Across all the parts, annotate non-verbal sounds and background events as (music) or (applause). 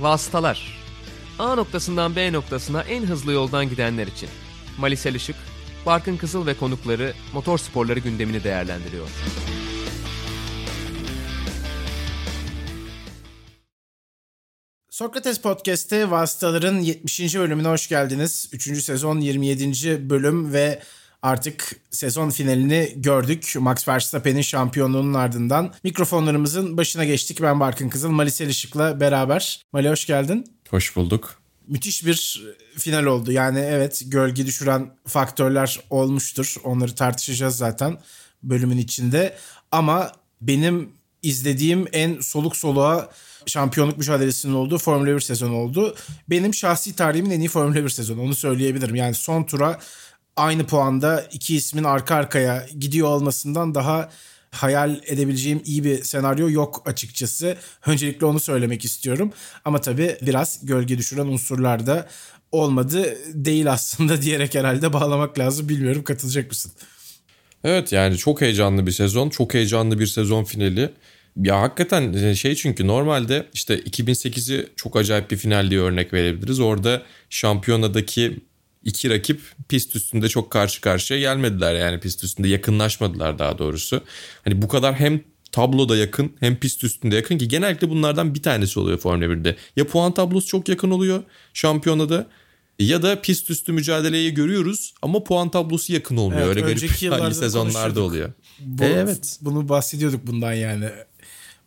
Vasıtalar A noktasından B noktasına en hızlı yoldan gidenler için. Malisel Işık, Barkın Kızıl ve konukları motor sporları gündemini değerlendiriyor. Sokrates Podcast'te Vasıtaların 70. bölümüne hoş geldiniz. 3. sezon 27. bölüm ve artık sezon finalini gördük. Max Verstappen'in şampiyonluğunun ardından mikrofonlarımızın başına geçtik. Ben Barkın Kızıl, Malisel Işık'la beraber. Mali hoş geldin. Hoş bulduk. Müthiş bir final oldu. Yani evet gölge düşüren faktörler olmuştur. Onları tartışacağız zaten bölümün içinde. Ama benim izlediğim en soluk soluğa şampiyonluk mücadelesinin olduğu Formula 1 sezonu oldu. Benim şahsi tarihimin en iyi Formula 1 sezonu onu söyleyebilirim. Yani son tura aynı puanda iki ismin arka arkaya gidiyor olmasından daha hayal edebileceğim iyi bir senaryo yok açıkçası. Öncelikle onu söylemek istiyorum. Ama tabii biraz gölge düşüren unsurlar da olmadı değil aslında (laughs) diyerek herhalde bağlamak lazım. Bilmiyorum katılacak mısın? Evet yani çok heyecanlı bir sezon. Çok heyecanlı bir sezon finali. Ya hakikaten şey çünkü normalde işte 2008'i çok acayip bir final diye örnek verebiliriz. Orada şampiyonadaki iki rakip pist üstünde çok karşı karşıya gelmediler. Yani pist üstünde yakınlaşmadılar daha doğrusu. Hani bu kadar hem tabloda yakın hem pist üstünde yakın ki genellikle bunlardan bir tanesi oluyor Formula 1'de. Ya puan tablosu çok yakın oluyor şampiyonada ya da pist üstü mücadeleyi görüyoruz ama puan tablosu yakın olmuyor. Evet, Öyle garip (laughs) sezonlarda oluyor. Bu, evet. Bunu bahsediyorduk bundan yani.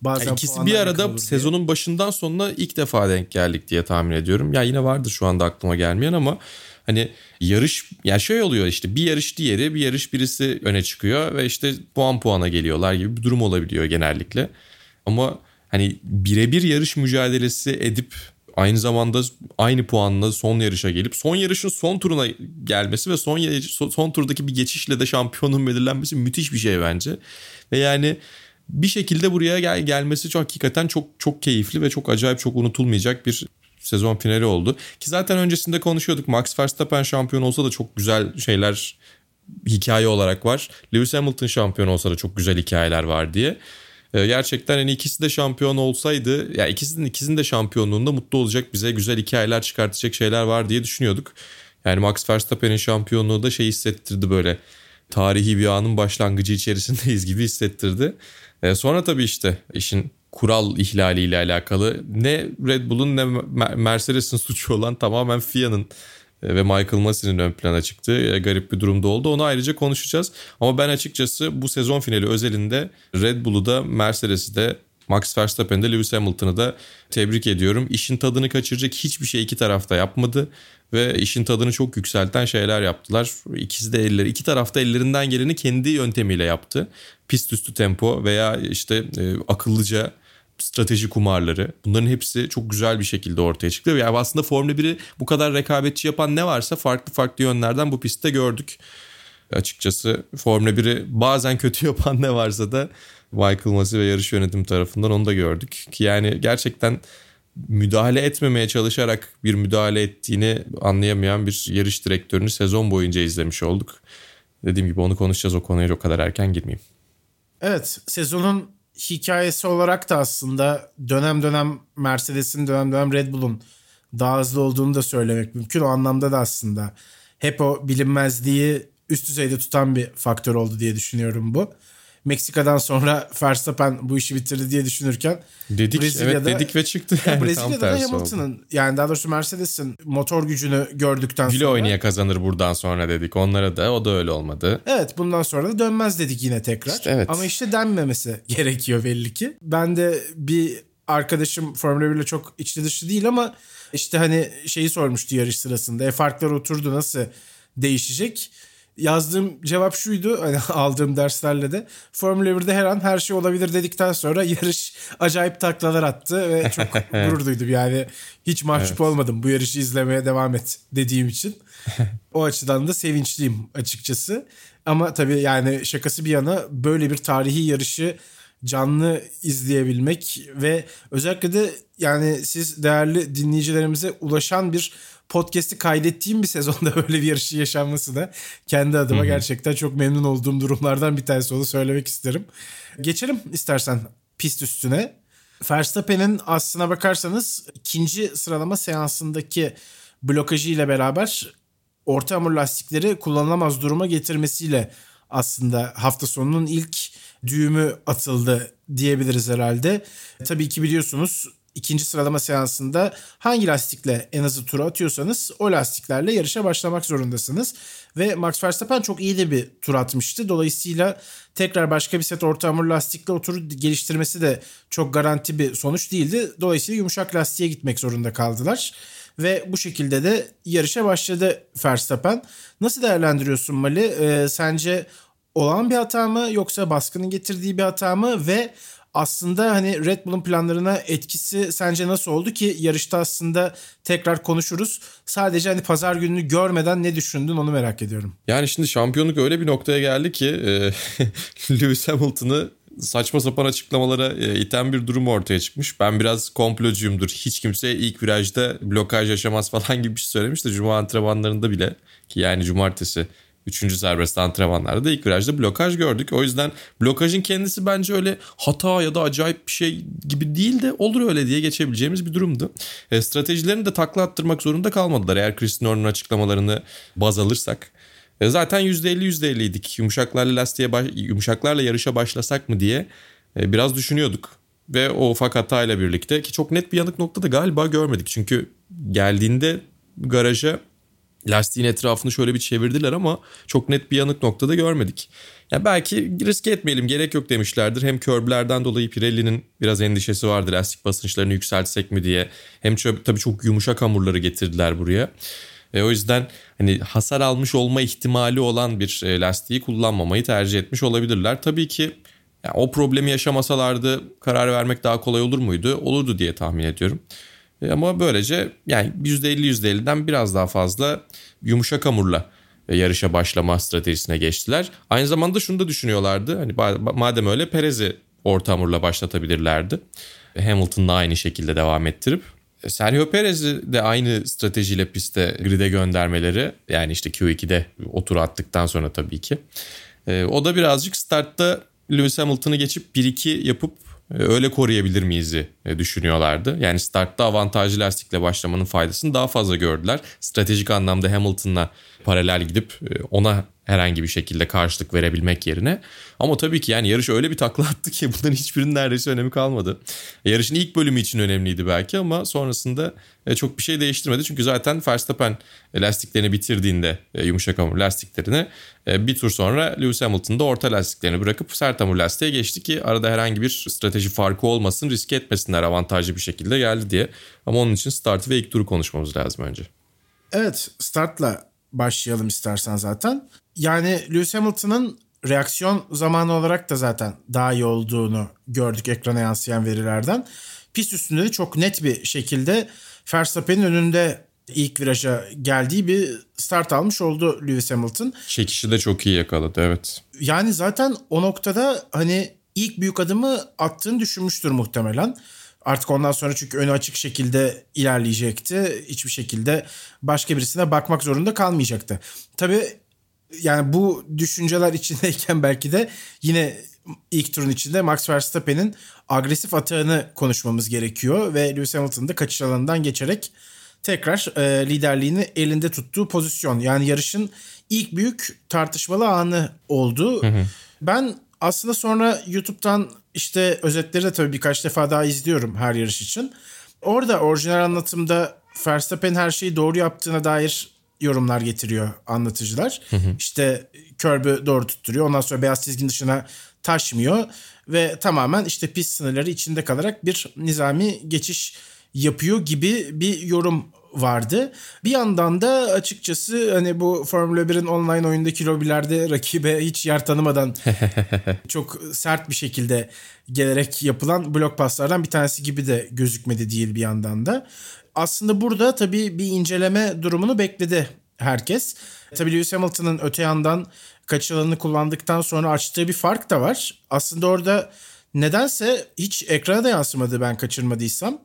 Bazen yani ikisi bir arada sezonun başından sonuna ilk defa denk geldik diye tahmin ediyorum. Ya yine vardır şu anda aklıma gelmeyen ama hani yarış ya şey oluyor işte bir yarış diğeri bir yarış birisi öne çıkıyor ve işte puan puana geliyorlar gibi bir durum olabiliyor genellikle. Ama hani birebir yarış mücadelesi edip aynı zamanda aynı puanla son yarışa gelip son yarışın son turuna gelmesi ve son yarış, son turdaki bir geçişle de şampiyonun belirlenmesi müthiş bir şey bence. Ve yani bir şekilde buraya gel gelmesi çok hakikaten çok çok keyifli ve çok acayip çok unutulmayacak bir sezon finali oldu. Ki zaten öncesinde konuşuyorduk. Max Verstappen şampiyon olsa da çok güzel şeyler hikaye olarak var. Lewis Hamilton şampiyon olsa da çok güzel hikayeler var diye. Ee, gerçekten hani ikisi de şampiyon olsaydı ya yani ikisinin ikisinin de şampiyonluğunda mutlu olacak bize güzel hikayeler çıkartacak şeyler var diye düşünüyorduk. Yani Max Verstappen'in şampiyonluğu da şey hissettirdi böyle tarihi bir anın başlangıcı içerisindeyiz gibi hissettirdi. Ee, sonra tabii işte işin kural ihlaliyle alakalı ne Red Bull'un ne Mercedes'in suçu olan tamamen FIA'nın e, ve Michael Massey'nin ön plana çıktığı e, garip bir durumda oldu. Onu ayrıca konuşacağız. Ama ben açıkçası bu sezon finali özelinde Red Bull'u da Mercedes'i de Max Verstappen'i de Lewis Hamilton'ı da tebrik ediyorum. İşin tadını kaçıracak hiçbir şey iki tarafta yapmadı ve işin tadını çok yükselten şeyler yaptılar. İkisi de elleri, iki tarafta ellerinden geleni kendi yöntemiyle yaptı. Pist üstü tempo veya işte e, akıllıca strateji kumarları bunların hepsi çok güzel bir şekilde ortaya çıktı. Yani aslında Formula 1'i bu kadar rekabetçi yapan ne varsa farklı farklı yönlerden bu pistte gördük. Açıkçası Formula 1'i bazen kötü (laughs) yapan ne varsa da Michael Masi ve yarış yönetim tarafından onu da gördük. Ki yani gerçekten müdahale etmemeye çalışarak bir müdahale ettiğini anlayamayan bir yarış direktörünü sezon boyunca izlemiş olduk. Dediğim gibi onu konuşacağız o konuya o kadar erken girmeyeyim. Evet sezonun hikayesi olarak da aslında dönem dönem Mercedes'in dönem dönem Red Bull'un daha hızlı olduğunu da söylemek mümkün. O anlamda da aslında hep o bilinmezliği üst düzeyde tutan bir faktör oldu diye düşünüyorum bu. Meksika'dan sonra Verstappen bu işi bitirdi diye düşünürken dedik Brezilya'da, evet dedik ve çıktı. Yani Brezilya'da da Hamilton'ın yani daha doğrusu Mercedes'in motor gücünü gördükten Güle sonra. oynaya kazanır buradan sonra dedik. Onlara da o da öyle olmadı. Evet bundan sonra da dönmez dedik yine tekrar. İşte evet. Ama işte denmemesi (laughs) gerekiyor belli ki. Ben de bir arkadaşım Formula 1 ile çok içli dışı değil ama işte hani şeyi sormuştu yarış sırasında. E farklar oturdu nasıl değişecek? Yazdığım cevap şuydu hani (laughs) aldığım derslerle de Formula 1'de her an her şey olabilir dedikten sonra yarış acayip taklalar attı ve çok (laughs) gurur duydum yani hiç mahcup evet. olmadım bu yarışı izlemeye devam et dediğim için. (laughs) o açıdan da sevinçliyim açıkçası. Ama tabii yani şakası bir yana böyle bir tarihi yarışı canlı izleyebilmek ve özellikle de yani siz değerli dinleyicilerimize ulaşan bir podcast'i kaydettiğim bir sezonda (laughs) böyle bir yarışı yaşanması da kendi adıma Hı-hı. gerçekten çok memnun olduğum durumlardan bir tanesi onu söylemek isterim. Geçelim istersen pist üstüne. Verstappen'in aslına bakarsanız ikinci sıralama seansındaki blokajı ile beraber orta hamur lastikleri kullanılamaz duruma getirmesiyle aslında hafta sonunun ilk düğümü atıldı diyebiliriz herhalde. Tabii ki biliyorsunuz ikinci sıralama seansında hangi lastikle en hızlı turu atıyorsanız o lastiklerle yarışa başlamak zorundasınız. Ve Max Verstappen çok iyi de bir tur atmıştı. Dolayısıyla tekrar başka bir set orta hamur lastikle o turu geliştirmesi de çok garanti bir sonuç değildi. Dolayısıyla yumuşak lastiğe gitmek zorunda kaldılar. Ve bu şekilde de yarışa başladı Verstappen. Nasıl değerlendiriyorsun Mali? Ee, sence olan bir hata mı yoksa baskının getirdiği bir hata mı ve aslında hani Red Bull'un planlarına etkisi sence nasıl oldu ki yarışta aslında tekrar konuşuruz. Sadece hani pazar gününü görmeden ne düşündün onu merak ediyorum. Yani şimdi şampiyonluk öyle bir noktaya geldi ki e, (laughs) Lewis Hamilton'ı saçma sapan açıklamalara e, iten bir durum ortaya çıkmış. Ben biraz komplocuyumdur. Hiç kimse ilk virajda blokaj yaşamaz falan gibi bir şey söylemiş de Cuma antrenmanlarında bile ki yani cumartesi Üçüncü serbest antrenmanlarda ilk virajda blokaj gördük. O yüzden blokajın kendisi bence öyle hata ya da acayip bir şey gibi değil de olur öyle diye geçebileceğimiz bir durumdu. E, stratejilerini de takla attırmak zorunda kalmadılar. Eğer Chris Norton'un açıklamalarını baz alırsak. E, zaten %50 %50'ydik. Yumuşaklarla lastiğe baş, yumuşaklarla yarışa başlasak mı diye e, biraz düşünüyorduk. Ve o ufak hatayla birlikte ki çok net bir yanık nokta da galiba görmedik. Çünkü geldiğinde garaja lastiğin etrafını şöyle bir çevirdiler ama çok net bir yanık noktada görmedik. Ya belki risk etmeyelim gerek yok demişlerdir. Hem körblerden dolayı Pirelli'nin biraz endişesi vardı lastik basınçlarını yükseltsek mi diye. Hem tabii çok yumuşak hamurları getirdiler buraya. E, o yüzden hani hasar almış olma ihtimali olan bir e, lastiği kullanmamayı tercih etmiş olabilirler. Tabii ki yani o problemi yaşamasalardı karar vermek daha kolay olur muydu? Olurdu diye tahmin ediyorum. E, ama böylece yani %50 %50'den biraz daha fazla yumuşak hamurla e, yarışa başlama stratejisine geçtiler. Aynı zamanda şunu da düşünüyorlardı. Hani madem öyle Perez'i orta hamurla başlatabilirlerdi. Hamilton'la aynı şekilde devam ettirip e, Sergio Perez'i de aynı stratejiyle piste grid'e göndermeleri yani işte Q2'de o turu attıktan sonra tabii ki. O da birazcık startta Lewis Hamilton'ı geçip 1-2 yapıp e, öyle koruyabilir miyiz'i e, düşünüyorlardı. Yani startta avantajlı lastikle başlamanın faydasını daha fazla gördüler. Stratejik anlamda Hamilton'la paralel gidip e, ona herhangi bir şekilde karşılık verebilmek yerine. Ama tabii ki yani yarış öyle bir takla attı ki (laughs) bunların hiçbirinin neredeyse önemi kalmadı. Yarışın ilk bölümü için önemliydi belki ama sonrasında e, çok bir şey değiştirmedi. Çünkü zaten Verstappen lastiklerini bitirdiğinde e, yumuşak hamur lastiklerini e, bir tur sonra Lewis Hamilton da orta lastiklerini bırakıp sert hamur lastiğe geçti ki arada herhangi bir strateji farkı olmasın riske etmesinler avantajlı bir şekilde geldi diye. Ama onun için startı ve ilk turu konuşmamız lazım önce. Evet startla başlayalım istersen zaten. Yani Lewis Hamilton'ın reaksiyon zamanı olarak da zaten daha iyi olduğunu gördük ekrana yansıyan verilerden. Pist üstünde de çok net bir şekilde Verstappen'in önünde ilk viraja geldiği bir start almış oldu Lewis Hamilton. Çekişi de çok iyi yakaladı evet. Yani zaten o noktada hani ilk büyük adımı attığını düşünmüştür muhtemelen. Artık ondan sonra çünkü önü açık şekilde ilerleyecekti. Hiçbir şekilde başka birisine bakmak zorunda kalmayacaktı. Tabii yani bu düşünceler içindeyken (laughs) belki de yine ilk turun içinde Max Verstappen'in agresif atağını konuşmamız gerekiyor ve Lewis Hamilton'ın da kaçış alanından geçerek tekrar e, liderliğini elinde tuttuğu pozisyon. Yani yarışın ilk büyük tartışmalı anı oldu. Hı hı. Ben aslında sonra YouTube'dan işte özetleri de tabii birkaç defa daha izliyorum her yarış için. Orada orijinal anlatımda Verstappen her şeyi doğru yaptığına dair yorumlar getiriyor anlatıcılar. Hı hı. İşte körbü doğru tutturuyor. Ondan sonra beyaz çizgin dışına taşmıyor ve tamamen işte pist sınırları içinde kalarak bir nizami geçiş yapıyor gibi bir yorum vardı. Bir yandan da açıkçası hani bu Formula 1'in online oyundaki lobilerde rakibe hiç yer tanımadan (laughs) çok sert bir şekilde gelerek yapılan blok paslardan bir tanesi gibi de gözükmedi değil bir yandan da. Aslında burada tabii bir inceleme durumunu bekledi herkes. Tabii Lewis Hamilton'ın öte yandan kaçış alanını kullandıktan sonra açtığı bir fark da var. Aslında orada nedense hiç ekrana da yansımadı ben kaçırmadıysam.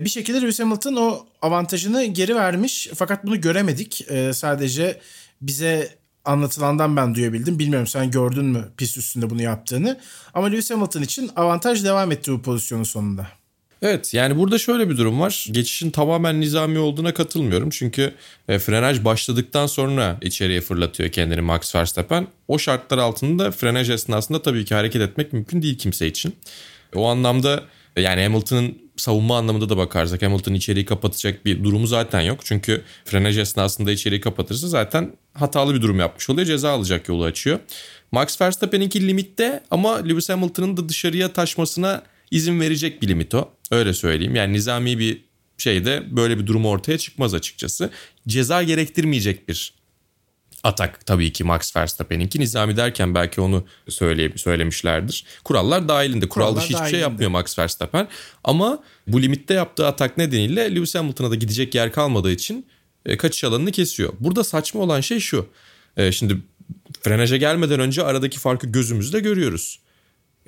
Bir şekilde Lewis Hamilton o avantajını geri vermiş fakat bunu göremedik. Ee, sadece bize anlatılandan ben duyabildim. Bilmiyorum sen gördün mü pist üstünde bunu yaptığını. Ama Lewis Hamilton için avantaj devam etti bu pozisyonun sonunda. Evet yani burada şöyle bir durum var. Geçişin tamamen nizami olduğuna katılmıyorum. Çünkü e, frenaj başladıktan sonra içeriye fırlatıyor kendini Max Verstappen. O şartlar altında frenaj esnasında tabii ki hareket etmek mümkün değil kimse için. O anlamda yani Hamilton'ın savunma anlamında da bakarsak Hamilton içeriği kapatacak bir durumu zaten yok. Çünkü frenaj esnasında içeriği kapatırsa zaten hatalı bir durum yapmış oluyor. Ceza alacak yolu açıyor. Max Verstappen'inki limitte ama Lewis Hamilton'ın da dışarıya taşmasına izin verecek bir limit o. Öyle söyleyeyim. Yani nizami bir şeyde böyle bir durum ortaya çıkmaz açıkçası. Ceza gerektirmeyecek bir atak tabii ki Max Verstappen'inki. Nizami derken belki onu söyleye, söylemişlerdir. Kurallar dahilinde. Kural dışı hiçbir şey yapmıyor Max Verstappen. Ama bu limitte yaptığı atak nedeniyle Lewis Hamilton'a da gidecek yer kalmadığı için e, kaçış alanını kesiyor. Burada saçma olan şey şu. E, şimdi frenaja gelmeden önce aradaki farkı gözümüzde görüyoruz.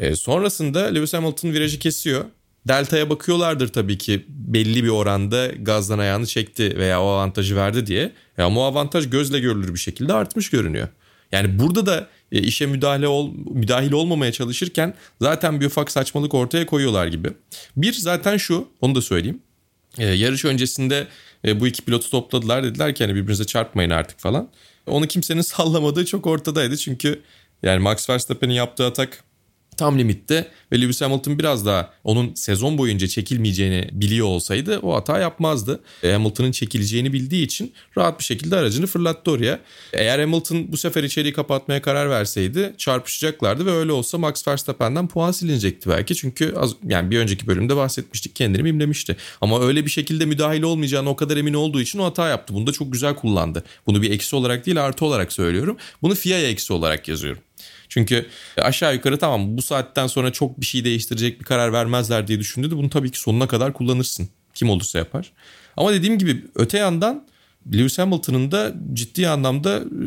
E, sonrasında Lewis Hamilton virajı kesiyor. Delta'ya bakıyorlardır tabii ki belli bir oranda gazdan ayağını çekti veya o avantajı verdi diye. Ya ama o avantaj gözle görülür bir şekilde artmış görünüyor. Yani burada da e, işe müdahale ol, müdahil olmamaya çalışırken zaten bir ufak saçmalık ortaya koyuyorlar gibi. Bir zaten şu onu da söyleyeyim. Ee, yarış öncesinde e, bu iki pilotu topladılar dediler ki hani birbirinize çarpmayın artık falan. Onu kimsenin (laughs) sallamadığı çok ortadaydı çünkü yani Max Verstappen'in yaptığı atak tam limitte ve Lewis Hamilton biraz daha onun sezon boyunca çekilmeyeceğini biliyor olsaydı o hata yapmazdı. E, Hamilton'ın çekileceğini bildiği için rahat bir şekilde aracını fırlattı oraya. Eğer Hamilton bu sefer içeriği kapatmaya karar verseydi çarpışacaklardı ve öyle olsa Max Verstappen'den puan silinecekti belki. Çünkü az, yani bir önceki bölümde bahsetmiştik kendini mimlemişti. Ama öyle bir şekilde müdahil olmayacağını o kadar emin olduğu için o hata yaptı. Bunu da çok güzel kullandı. Bunu bir eksi olarak değil artı olarak söylüyorum. Bunu FIA'ya eksi olarak yazıyorum. Çünkü aşağı yukarı tamam bu saatten sonra çok bir şey değiştirecek bir karar vermezler diye düşündü de bunu tabii ki sonuna kadar kullanırsın. Kim olursa yapar. Ama dediğim gibi öte yandan Lewis Hamilton'ın da ciddi anlamda e,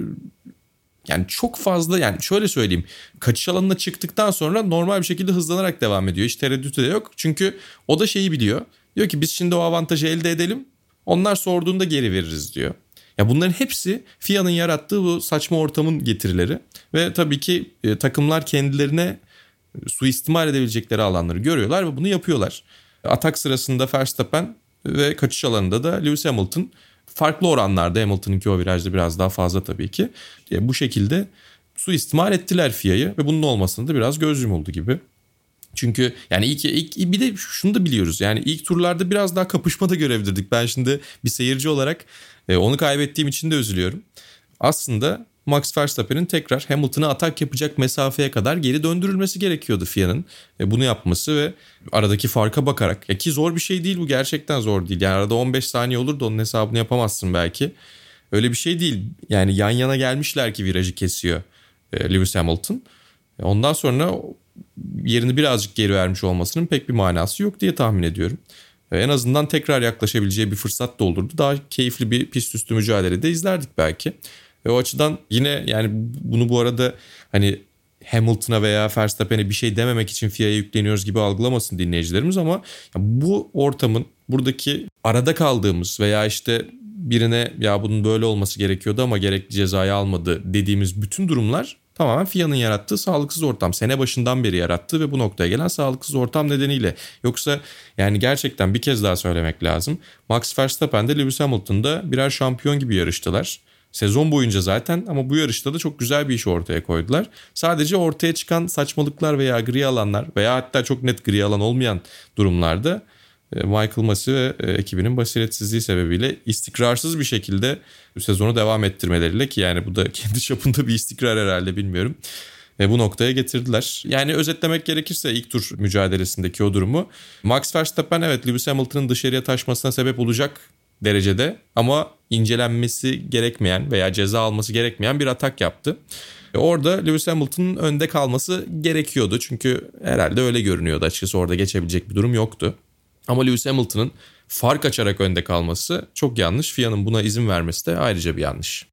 yani çok fazla yani şöyle söyleyeyim kaçış alanına çıktıktan sonra normal bir şekilde hızlanarak devam ediyor. Hiç tereddütü de yok. Çünkü o da şeyi biliyor. Diyor ki biz şimdi o avantajı elde edelim. Onlar sorduğunda geri veririz diyor. Ya bunların hepsi FIA'nın yarattığı bu saçma ortamın getirileri ve tabii ki e, takımlar kendilerine suistimal edebilecekleri alanları görüyorlar ve bunu yapıyorlar. Atak sırasında Verstappen ve kaçış alanında da Lewis Hamilton farklı oranlarda Hamilton'ınki o virajda biraz daha fazla tabii ki. E, bu şekilde suistimal ettiler FIA'yı ve bunun olmasında da biraz göz yumuldu gibi. Çünkü yani ilk, ilk bir de şunu da biliyoruz. Yani ilk turlarda biraz daha kapışmada görevdirdik. Ben şimdi bir seyirci olarak e, onu kaybettiğim için de üzülüyorum. Aslında Max Verstappen'in tekrar Hamilton'a atak yapacak mesafeye kadar geri döndürülmesi gerekiyordu FIA'nın. E, bunu yapması ve aradaki farka bakarak. Ya ki zor bir şey değil bu gerçekten zor değil. Yani arada 15 saniye olur da onun hesabını yapamazsın belki. Öyle bir şey değil. Yani yan yana gelmişler ki virajı kesiyor e, Lewis Hamilton. E, ondan sonra yerini birazcık geri vermiş olmasının pek bir manası yok diye tahmin ediyorum. En azından tekrar yaklaşabileceği bir fırsat da olurdu. Daha keyifli bir pist üstü mücadele de izlerdik belki. Ve o açıdan yine yani bunu bu arada hani Hamilton'a veya Verstappen'e bir şey dememek için FIA'ya yükleniyoruz gibi algılamasın dinleyicilerimiz ama bu ortamın buradaki arada kaldığımız veya işte birine ya bunun böyle olması gerekiyordu ama gerekli cezayı almadı dediğimiz bütün durumlar Tamamen FIA'nın yarattığı sağlıksız ortam. Sene başından beri yarattığı ve bu noktaya gelen sağlıksız ortam nedeniyle. Yoksa yani gerçekten bir kez daha söylemek lazım. Max Verstappen de Lewis Hamilton'da birer şampiyon gibi yarıştılar. Sezon boyunca zaten ama bu yarışta da çok güzel bir iş ortaya koydular. Sadece ortaya çıkan saçmalıklar veya gri alanlar veya hatta çok net gri alan olmayan durumlarda Michael Masi ve e, ekibinin basiretsizliği sebebiyle istikrarsız bir şekilde sezonu devam ettirmeleriyle ki yani bu da (laughs) kendi çapında bir istikrar herhalde bilmiyorum. Ve bu noktaya getirdiler. Yani özetlemek gerekirse ilk tur mücadelesindeki o durumu Max Verstappen evet Lewis Hamilton'ın dışarıya taşmasına sebep olacak derecede ama incelenmesi gerekmeyen veya ceza alması gerekmeyen bir atak yaptı. Orada Lewis Hamilton'ın önde kalması gerekiyordu. Çünkü herhalde öyle görünüyordu açıkçası orada geçebilecek bir durum yoktu. Ama Lewis Hamilton'ın fark açarak önde kalması çok yanlış. FIA'nın buna izin vermesi de ayrıca bir yanlış.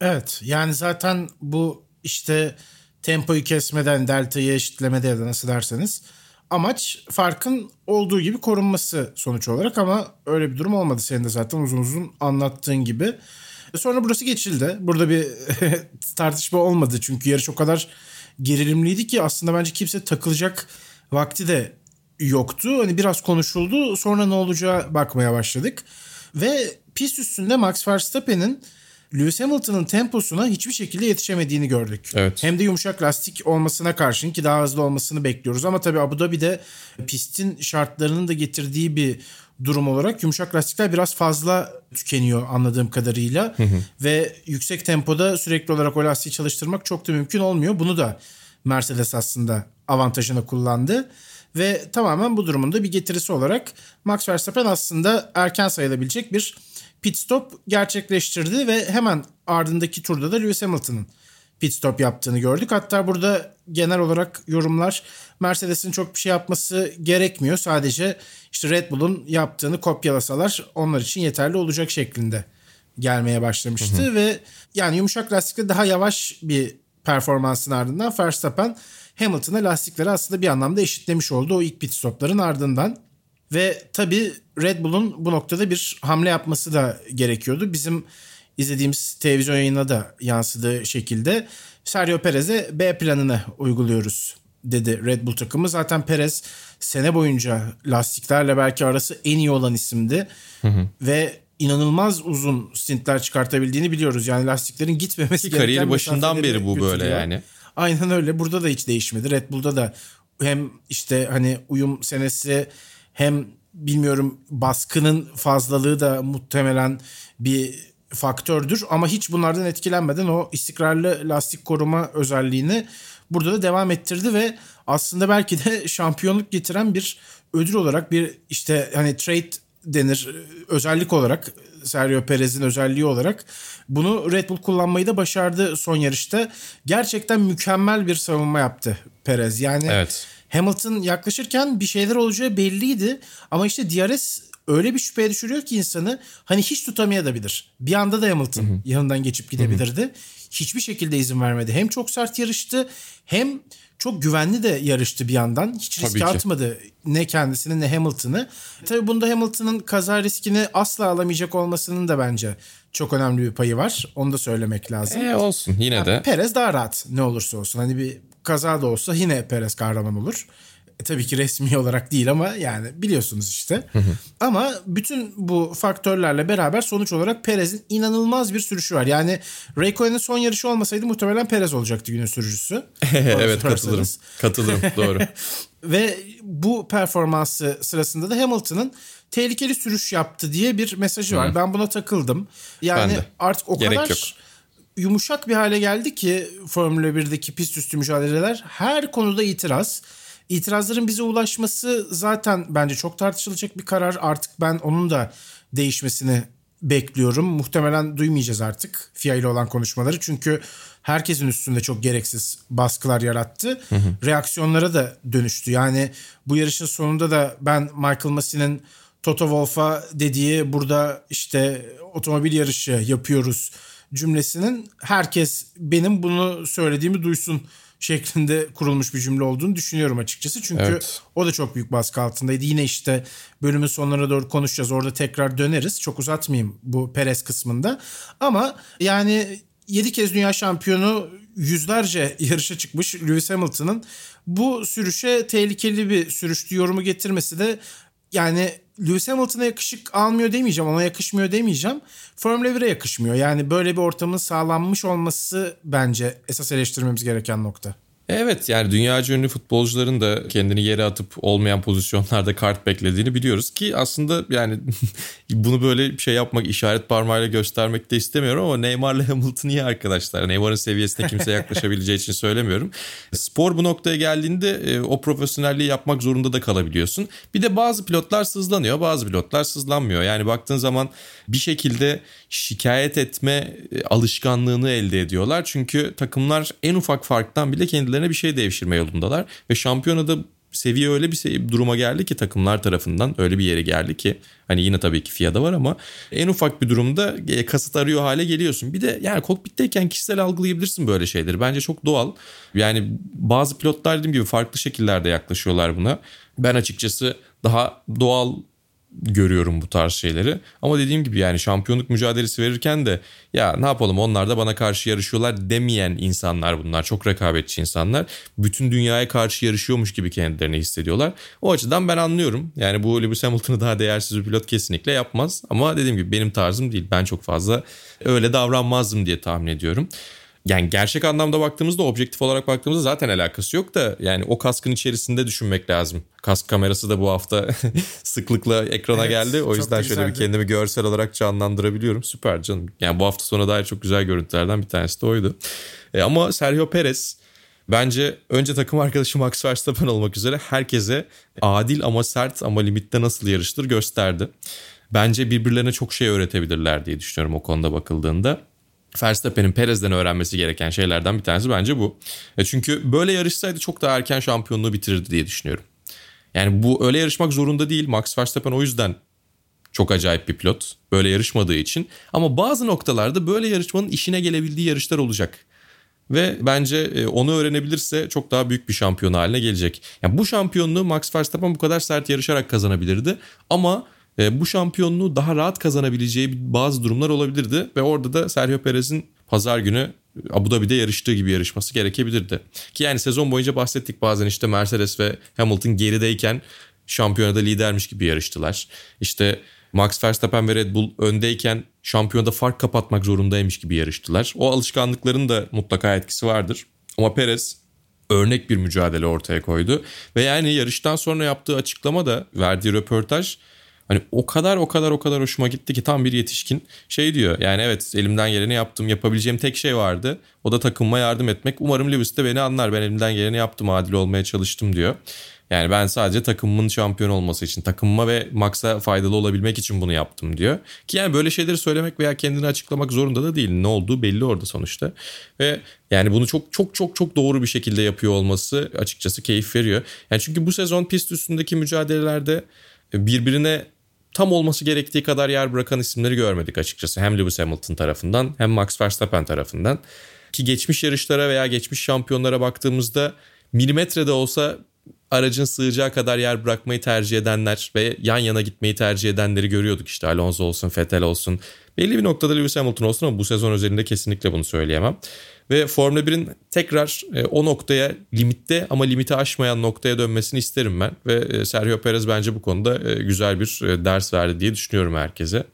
Evet yani zaten bu işte tempoyu kesmeden deltayı eşitlemede ya da nasıl derseniz amaç farkın olduğu gibi korunması sonuç olarak ama öyle bir durum olmadı senin de zaten uzun uzun anlattığın gibi. Sonra burası geçildi. Burada bir (laughs) tartışma olmadı çünkü yarış o kadar gerilimliydi ki aslında bence kimse takılacak vakti de yoktu. Hani biraz konuşuldu. Sonra ne olacağı bakmaya başladık. Ve pist üstünde Max Verstappen'in Lewis Hamilton'ın temposuna hiçbir şekilde yetişemediğini gördük. Evet. Hem de yumuşak lastik olmasına karşın ki daha hızlı olmasını bekliyoruz. Ama tabii Abu Dhabi'de pistin şartlarının da getirdiği bir durum olarak yumuşak lastikler biraz fazla tükeniyor anladığım kadarıyla. Hı hı. Ve yüksek tempoda sürekli olarak o lastiği çalıştırmak çok da mümkün olmuyor. Bunu da Mercedes aslında avantajını kullandı. Ve tamamen bu durumunda bir getirisi olarak Max Verstappen aslında erken sayılabilecek bir pit stop gerçekleştirdi ve hemen ardındaki turda da Lewis Hamilton'ın pit stop yaptığını gördük. Hatta burada genel olarak yorumlar Mercedes'in çok bir şey yapması gerekmiyor. Sadece işte Red Bull'un yaptığını kopyalasalar onlar için yeterli olacak şeklinde gelmeye başlamıştı hı hı. ve yani yumuşak lastikle daha yavaş bir performansın ardından Verstappen Hamilton'a lastikleri aslında bir anlamda eşitlemiş oldu o ilk pit stopların ardından. Ve tabii Red Bull'un bu noktada bir hamle yapması da gerekiyordu. Bizim izlediğimiz televizyon yayına da yansıdığı şekilde Sergio Perez'e B planını uyguluyoruz dedi Red Bull takımı. Zaten Perez sene boyunca lastiklerle belki arası en iyi olan isimdi. Hı hı. Ve inanılmaz uzun stintler çıkartabildiğini biliyoruz. Yani lastiklerin gitmemesi Ki kariyeri başından beri bu böyle yani. Aynen öyle. Burada da hiç değişmedi. Red Bull'da da hem işte hani uyum senesi hem bilmiyorum baskının fazlalığı da muhtemelen bir faktördür ama hiç bunlardan etkilenmeden o istikrarlı lastik koruma özelliğini burada da devam ettirdi ve aslında belki de (laughs) şampiyonluk getiren bir ödül olarak bir işte hani trade denir özellik olarak Sergio Perez'in özelliği olarak bunu Red Bull kullanmayı da başardı son yarışta. Gerçekten mükemmel bir savunma yaptı Perez. Yani evet. Hamilton yaklaşırken bir şeyler olacağı belliydi ama işte DRS öyle bir şüpheye düşürüyor ki insanı hani hiç tutamayabilir. Bir anda da Hamilton hı hı. yanından geçip gidebilirdi. Hı hı. Hiçbir şekilde izin vermedi. Hem çok sert yarıştı hem çok güvenli de yarıştı bir yandan. Hiç riske atmadı ne kendisini ne Hamilton'ı. Tabii bunda Hamilton'ın kaza riskini asla alamayacak olmasının da bence çok önemli bir payı var. Onu da söylemek lazım. E olsun yine yani de. Perez daha rahat ne olursa olsun. Hani bir kaza da olsa yine Perez kahraman olur. E, tabii ki resmi (laughs) olarak değil ama yani biliyorsunuz işte. Ama bütün bu faktörlerle beraber sonuç olarak Perez'in inanılmaz bir sürüşü var. Yani Raikkonen'in son yarışı olmasaydı muhtemelen Perez olacaktı günün sürücüsü. (laughs) evet katılırım. Katılırım (laughs) doğru. Ve bu performansı sırasında da Hamilton'ın tehlikeli sürüş yaptı diye bir mesajı var. Ben buna takıldım. Yani artık o Gerek kadar yok yumuşak bir hale geldi ki Formula 1'deki pist üstü mücadeleler her konuda itiraz. İtirazların bize ulaşması zaten bence çok tartışılacak bir karar. Artık ben onun da değişmesini bekliyorum. Muhtemelen duymayacağız artık FIA ile olan konuşmaları. Çünkü herkesin üstünde çok gereksiz baskılar yarattı. Hı hı. Reaksiyonlara da dönüştü. Yani bu yarışın sonunda da ben Michael Massey'nin Toto Wolff'a dediği burada işte otomobil yarışı yapıyoruz cümlesinin herkes benim bunu söylediğimi duysun şeklinde kurulmuş bir cümle olduğunu düşünüyorum açıkçası. Çünkü evet. o da çok büyük baskı altındaydı. Yine işte bölümün sonlarına doğru konuşacağız. Orada tekrar döneriz. Çok uzatmayayım bu Perez kısmında. Ama yani 7 kez dünya şampiyonu yüzlerce (laughs) yarışa çıkmış Lewis Hamilton'ın bu sürüşe tehlikeli bir sürüş yorumu getirmesi de yani Lewis Hamilton'a yakışık almıyor demeyeceğim, ona yakışmıyor demeyeceğim. Formula 1'e yakışmıyor. Yani böyle bir ortamın sağlanmış olması bence esas eleştirmemiz gereken nokta. Evet yani dünya ünlü futbolcuların da kendini yere atıp olmayan pozisyonlarda kart beklediğini biliyoruz ki aslında yani (laughs) bunu böyle bir şey yapmak işaret parmağıyla göstermek de istemiyorum ama Neymar'la Hamilton iyi arkadaşlar. Neymar'ın seviyesine kimse yaklaşabileceği için söylemiyorum. Spor bu noktaya geldiğinde e, o profesyonelliği yapmak zorunda da kalabiliyorsun. Bir de bazı pilotlar sızlanıyor bazı pilotlar sızlanmıyor. Yani baktığın zaman bir şekilde şikayet etme e, alışkanlığını elde ediyorlar. Çünkü takımlar en ufak farktan bile kendilerine bir şey devşirme yolundalar. Ve şampiyonada seviye öyle bir duruma geldi ki takımlar tarafından öyle bir yere geldi ki hani yine tabii ki FIA'da var ama en ufak bir durumda e, kasıt arıyor hale geliyorsun. Bir de yani kokpitteyken kişisel algılayabilirsin böyle şeyleri. Bence çok doğal. Yani bazı pilotlar dediğim gibi farklı şekillerde yaklaşıyorlar buna. Ben açıkçası daha doğal görüyorum bu tarz şeyleri. Ama dediğim gibi yani şampiyonluk mücadelesi verirken de ya ne yapalım onlar da bana karşı yarışıyorlar demeyen insanlar bunlar. Çok rekabetçi insanlar. Bütün dünyaya karşı yarışıyormuş gibi kendilerini hissediyorlar. O açıdan ben anlıyorum. Yani bu Lewis Hamilton'ı daha değersiz bir pilot kesinlikle yapmaz. Ama dediğim gibi benim tarzım değil. Ben çok fazla öyle davranmazdım diye tahmin ediyorum yani gerçek anlamda baktığımızda objektif olarak baktığımızda zaten alakası yok da yani o kaskın içerisinde düşünmek lazım. Kask kamerası da bu hafta (laughs) sıklıkla ekrana evet, geldi. O yüzden şöyle bir kendimi görsel olarak canlandırabiliyorum. Süper canım. Yani bu hafta sona dair çok güzel görüntülerden bir tanesi de oydu. E, ama Sergio Perez bence önce takım arkadaşı Max Verstappen olmak üzere herkese adil ama sert ama limitte nasıl yarıştır gösterdi. Bence birbirlerine çok şey öğretebilirler diye düşünüyorum o konuda bakıldığında. Verstappen'in Perez'den öğrenmesi gereken şeylerden bir tanesi bence bu. E çünkü böyle yarışsaydı çok daha erken şampiyonluğu bitirirdi diye düşünüyorum. Yani bu öyle yarışmak zorunda değil. Max Verstappen o yüzden çok acayip bir pilot. Böyle yarışmadığı için. Ama bazı noktalarda böyle yarışmanın işine gelebildiği yarışlar olacak. Ve bence e, onu öğrenebilirse çok daha büyük bir şampiyon haline gelecek. Yani bu şampiyonluğu Max Verstappen bu kadar sert yarışarak kazanabilirdi. Ama e, bu şampiyonluğu daha rahat kazanabileceği bazı durumlar olabilirdi. Ve orada da Sergio Perez'in pazar günü Abu Dhabi'de yarıştığı gibi yarışması gerekebilirdi. Ki yani sezon boyunca bahsettik bazen işte Mercedes ve Hamilton gerideyken şampiyonada lidermiş gibi yarıştılar. İşte Max Verstappen ve Red Bull öndeyken şampiyonada fark kapatmak zorundaymış gibi yarıştılar. O alışkanlıkların da mutlaka etkisi vardır. Ama Perez örnek bir mücadele ortaya koydu. Ve yani yarıştan sonra yaptığı açıklama da verdiği röportaj Hani o kadar o kadar o kadar hoşuma gitti ki tam bir yetişkin şey diyor. Yani evet elimden geleni yaptım. Yapabileceğim tek şey vardı. O da takımıma yardım etmek. Umarım Lewis de beni anlar. Ben elimden geleni yaptım. Adil olmaya çalıştım diyor. Yani ben sadece takımımın şampiyon olması için, takımıma ve Max'a faydalı olabilmek için bunu yaptım diyor. Ki yani böyle şeyleri söylemek veya kendini açıklamak zorunda da değil. Ne olduğu belli orada sonuçta. Ve yani bunu çok çok çok çok doğru bir şekilde yapıyor olması açıkçası keyif veriyor. Yani çünkü bu sezon pist üstündeki mücadelelerde birbirine tam olması gerektiği kadar yer bırakan isimleri görmedik açıkçası. Hem Lewis Hamilton tarafından hem Max Verstappen tarafından. Ki geçmiş yarışlara veya geçmiş şampiyonlara baktığımızda milimetrede olsa aracın sığacağı kadar yer bırakmayı tercih edenler ve yan yana gitmeyi tercih edenleri görüyorduk işte Alonso olsun, Vettel olsun. Belli bir noktada Lewis Hamilton olsun ama bu sezon özelinde kesinlikle bunu söyleyemem. Ve Formula 1'in tekrar e, o noktaya limitte ama limiti aşmayan noktaya dönmesini isterim ben. Ve e, Sergio Perez bence bu konuda e, güzel bir ders verdi diye düşünüyorum herkese.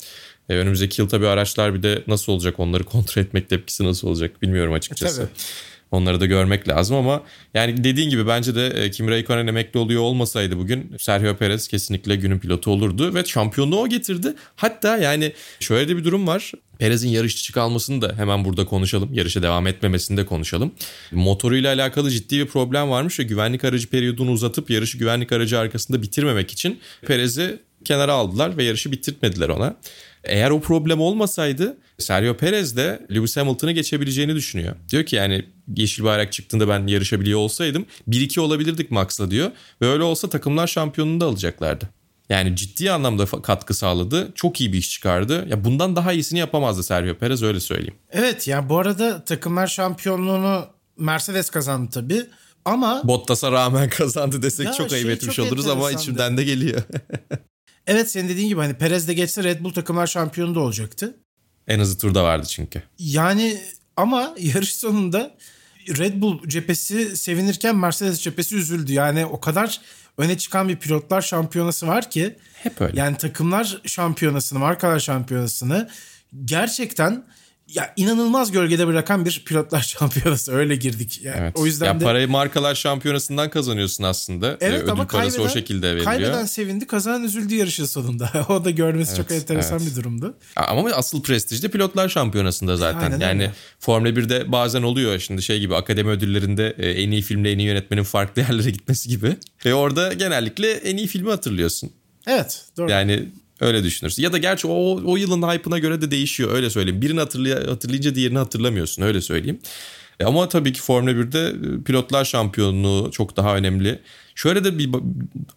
Önümüzdeki yıl tabii araçlar bir de nasıl olacak onları (laughs) kontrol etmek tepkisi nasıl olacak bilmiyorum açıkçası. E, tabii. Onları da görmek lazım ama yani dediğin gibi bence de e, Kim Raikkonen emekli oluyor olmasaydı bugün Sergio Perez kesinlikle günün pilotu olurdu ve şampiyonluğu o getirdi. Hatta yani şöyle de bir durum var. Perez'in yarış dışı kalmasını da hemen burada konuşalım. Yarışa devam etmemesini de konuşalım. Motoruyla alakalı ciddi bir problem varmış ve güvenlik aracı periyodunu uzatıp yarışı güvenlik aracı arkasında bitirmemek için Perez'i kenara aldılar ve yarışı bitirtmediler ona. Eğer o problem olmasaydı Sergio Perez de Lewis Hamilton'ı geçebileceğini düşünüyor. Diyor ki yani yeşil bayrak çıktığında ben yarışabiliyor olsaydım 1-2 olabilirdik Max'la diyor. Ve öyle olsa takımlar şampiyonunu da alacaklardı. Yani ciddi anlamda katkı sağladı. Çok iyi bir iş çıkardı. Ya bundan daha iyisini yapamazdı Sergio Perez öyle söyleyeyim. Evet ya bu arada takımlar şampiyonluğunu Mercedes kazandı tabii. Ama Bottas'a rağmen (laughs) kazandı desek ya çok şey ayıp etmiş oluruz ama içimden de geliyor. (laughs) Evet senin dediğin gibi hani Perez de geçse Red Bull takımlar şampiyonu da olacaktı. En hızlı turda vardı çünkü. Yani ama (laughs) yarış sonunda Red Bull cephesi sevinirken Mercedes cephesi üzüldü. Yani o kadar öne çıkan bir pilotlar şampiyonası var ki. Hep öyle. Yani takımlar şampiyonasını, markalar şampiyonasını gerçekten ya inanılmaz gölgede bırakan bir pilotlar (laughs) şampiyonası öyle girdik. Yani evet. O yüzden ya de parayı markalar şampiyonasından kazanıyorsun aslında. Evet Ödül ama parası kaybeden, o şekilde veriliyor. Kaybeden sevindi, kazanan üzüldü yarışın sonunda. (laughs) o da görmesi evet, çok enteresan evet. bir durumdu. Ama asıl prestij de pilotlar şampiyonasında zaten. Aynen yani öyle. Formula 1'de bazen oluyor şimdi şey gibi akademi ödüllerinde e, en iyi filmle en iyi yönetmenin farklı (laughs) yerlere gitmesi gibi. Ve orada genellikle en iyi filmi hatırlıyorsun. Evet doğru. Yani Öyle düşünürsün. Ya da gerçi o, o yılın hype'ına göre de değişiyor öyle söyleyeyim. Birini hatırlay hatırlayınca diğerini hatırlamıyorsun öyle söyleyeyim. E, ama tabii ki Formula 1'de e, pilotlar şampiyonluğu çok daha önemli. Şöyle de bir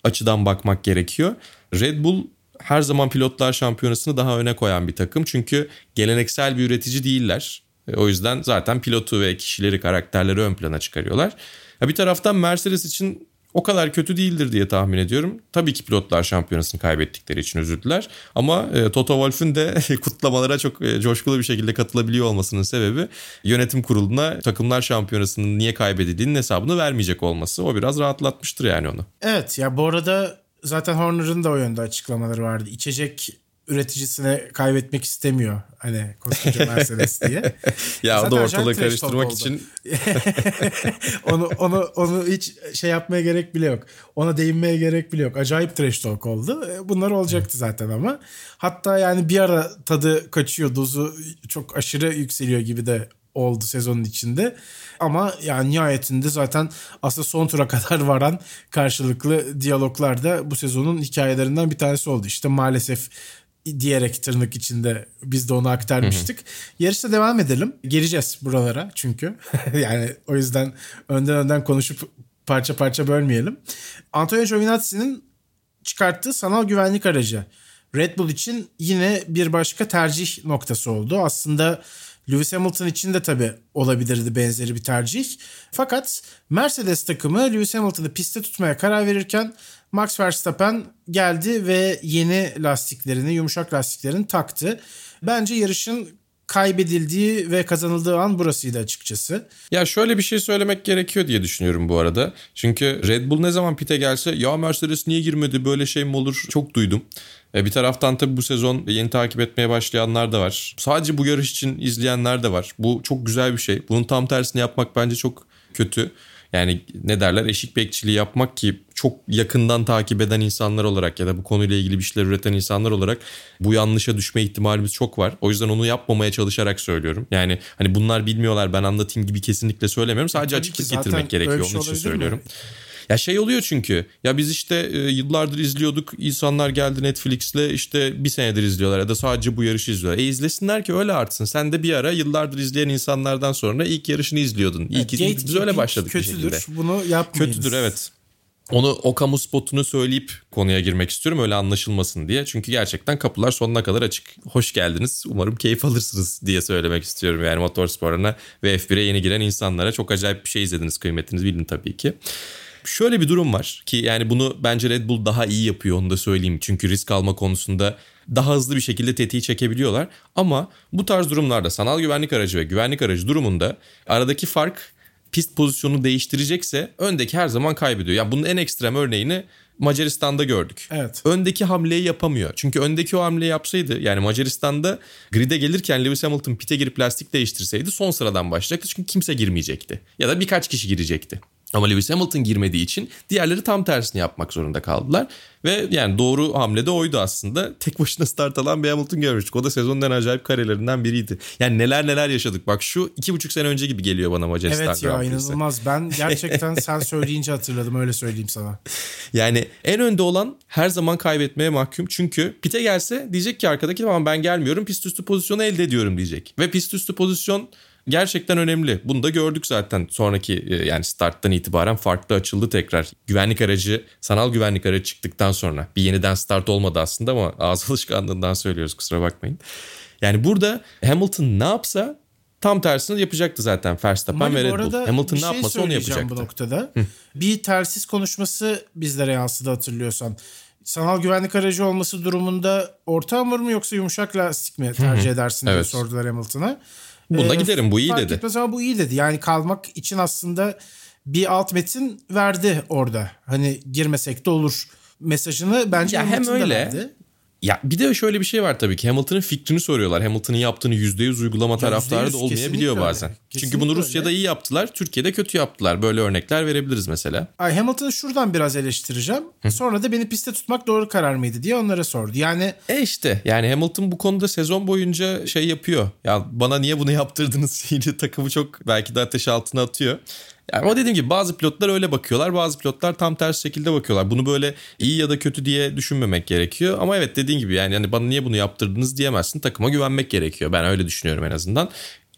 açıdan bakmak gerekiyor. Red Bull her zaman pilotlar şampiyonasını daha öne koyan bir takım. Çünkü geleneksel bir üretici değiller. E, o yüzden zaten pilotu ve kişileri, karakterleri ön plana çıkarıyorlar. Bir taraftan Mercedes için o kadar kötü değildir diye tahmin ediyorum. Tabii ki pilotlar şampiyonasını kaybettikleri için üzüldüler. Ama e, Toto Wolff'ün de (laughs) kutlamalara çok e, coşkulu bir şekilde katılabiliyor olmasının sebebi yönetim kuruluna takımlar şampiyonasının niye kaybedildiğinin hesabını vermeyecek olması. O biraz rahatlatmıştır yani onu. Evet ya bu arada zaten Horner'ın da o yönde açıklamaları vardı. İçecek üreticisine kaybetmek istemiyor. Hani koskoca Mercedes (laughs) diye. ya Zaten da ortalığı karıştırmak için. (laughs) onu, onu, onu hiç şey yapmaya gerek bile yok. Ona değinmeye gerek bile yok. Acayip trash talk oldu. E, bunlar olacaktı zaten ama. Hatta yani bir ara tadı kaçıyor. Dozu çok aşırı yükseliyor gibi de oldu sezonun içinde. Ama yani nihayetinde zaten aslında son tura (laughs) kadar varan karşılıklı diyaloglar da bu sezonun hikayelerinden bir tanesi oldu. İşte maalesef diyerek tırnak içinde biz de onu aktarmıştık. Yarışta devam edelim. Geleceğiz buralara çünkü. (laughs) yani o yüzden önden önden konuşup parça parça bölmeyelim. Antonio Giovinazzi'nin çıkarttığı sanal güvenlik aracı Red Bull için yine bir başka tercih noktası oldu. Aslında Lewis Hamilton için de tabii olabilirdi benzeri bir tercih. Fakat Mercedes takımı Lewis Hamilton'ı piste tutmaya karar verirken Max Verstappen geldi ve yeni lastiklerini, yumuşak lastiklerini taktı. Bence yarışın kaybedildiği ve kazanıldığı an burasıydı açıkçası. Ya şöyle bir şey söylemek gerekiyor diye düşünüyorum bu arada. Çünkü Red Bull ne zaman pite gelse ya Mercedes niye girmedi böyle şey mi olur çok duydum. E bir taraftan tabii bu sezon yeni takip etmeye başlayanlar da var. Sadece bu yarış için izleyenler de var. Bu çok güzel bir şey. Bunun tam tersini yapmak bence çok kötü. Yani ne derler eşik bekçiliği yapmak ki çok yakından takip eden insanlar olarak ya da bu konuyla ilgili bir şeyler üreten insanlar olarak bu yanlışa düşme ihtimalimiz çok var. O yüzden onu yapmamaya çalışarak söylüyorum. Yani hani bunlar bilmiyorlar ben anlatayım gibi kesinlikle söylemiyorum. Sadece açıklık getirmek gerekiyor şey onun için söylüyorum. Mi? Ya şey oluyor çünkü ya biz işte e, yıllardır izliyorduk insanlar geldi Netflix'le işte bir senedir izliyorlar ya da sadece bu yarışı izliyorlar. E izlesinler ki öyle artsın. Sen de bir ara yıllardır izleyen insanlardan sonra ilk yarışını izliyordun. İlk evet, biz öyle başladık kötüdür, bir şekilde. Bunu yapmayınız. Kötüdür evet. Onu o kamu spotunu söyleyip konuya girmek istiyorum öyle anlaşılmasın diye. Çünkü gerçekten kapılar sonuna kadar açık. Hoş geldiniz. Umarım keyif alırsınız diye söylemek istiyorum yani motorsporuna ve F1'e yeni giren insanlara. Çok acayip bir şey izlediniz kıymetinizi bilin tabii ki. Şöyle bir durum var ki yani bunu bence Red Bull daha iyi yapıyor onu da söyleyeyim. Çünkü risk alma konusunda daha hızlı bir şekilde tetiği çekebiliyorlar. Ama bu tarz durumlarda sanal güvenlik aracı ve güvenlik aracı durumunda aradaki fark pist pozisyonu değiştirecekse öndeki her zaman kaybediyor. Ya bunun en ekstrem örneğini Macaristan'da gördük. Evet. Öndeki hamleyi yapamıyor. Çünkü öndeki o hamleyi yapsaydı yani Macaristan'da grid'e gelirken Lewis Hamilton pite girip lastik değiştirseydi son sıradan başlayacaktı. Çünkü kimse girmeyecekti. Ya da birkaç kişi girecekti. Ama Lewis Hamilton girmediği için diğerleri tam tersini yapmak zorunda kaldılar. Ve yani doğru hamle de oydu aslında. (laughs) Tek başına start alan bir Hamilton görmüştük. O da sezonun en acayip karelerinden biriydi. Yani neler neler yaşadık. Bak şu iki buçuk sene önce gibi geliyor bana Macaristan Evet ya inanılmaz. Ben gerçekten (laughs) sen söyleyince hatırladım öyle söyleyeyim sana. Yani en önde olan her zaman kaybetmeye mahkum. Çünkü pite gelse diyecek ki arkadaki tamam ben gelmiyorum pist üstü pozisyonu elde ediyorum diyecek. Ve pist üstü pozisyon gerçekten önemli. Bunu da gördük zaten sonraki e, yani starttan itibaren farklı açıldı tekrar. Güvenlik aracı, sanal güvenlik aracı çıktıktan sonra bir yeniden start olmadı aslında ama ağız (laughs) alışkanlığından söylüyoruz kusura bakmayın. Yani burada Hamilton ne yapsa tam tersini yapacaktı zaten Verstappen ve Red Bull. Hamilton ne şey yapmasa onu yapacaktı. bu noktada. bir telsiz konuşması bizlere yansıdı hatırlıyorsan. Sanal güvenlik aracı olması durumunda orta hamur mu yoksa yumuşak lastik mi tercih edersin diye evet. sordular Hamilton'a. Bunda ee, giderim bu iyi fark dedi. Etmez ama bu iyi dedi. Yani kalmak için aslında bir alt metin verdi orada. Hani girmesek de olur mesajını bence ya hem öyle verdi. Ya bir de şöyle bir şey var tabii ki Hamilton'ın fikrini soruyorlar. Hamilton'ın yaptığını %100 uygulama ya taraftarı da olmayabiliyor bazen. Öyle. Çünkü bunu Rusya'da öyle. iyi yaptılar, Türkiye'de kötü yaptılar. Böyle örnekler verebiliriz mesela. Ay Hamilton'ı şuradan biraz eleştireceğim. Hı. Sonra da beni piste tutmak doğru karar mıydı diye onlara sordu. Yani E işte yani Hamilton bu konuda sezon boyunca şey yapıyor. Ya bana niye bunu yaptırdınız? (laughs) Yine takımı çok belki de ateş altına atıyor. Yani ama dediğim gibi bazı pilotlar öyle bakıyorlar. Bazı pilotlar tam ters şekilde bakıyorlar. Bunu böyle iyi ya da kötü diye düşünmemek gerekiyor. Ama evet dediğin gibi yani, yani bana niye bunu yaptırdınız diyemezsin. Takıma güvenmek gerekiyor. Ben öyle düşünüyorum en azından.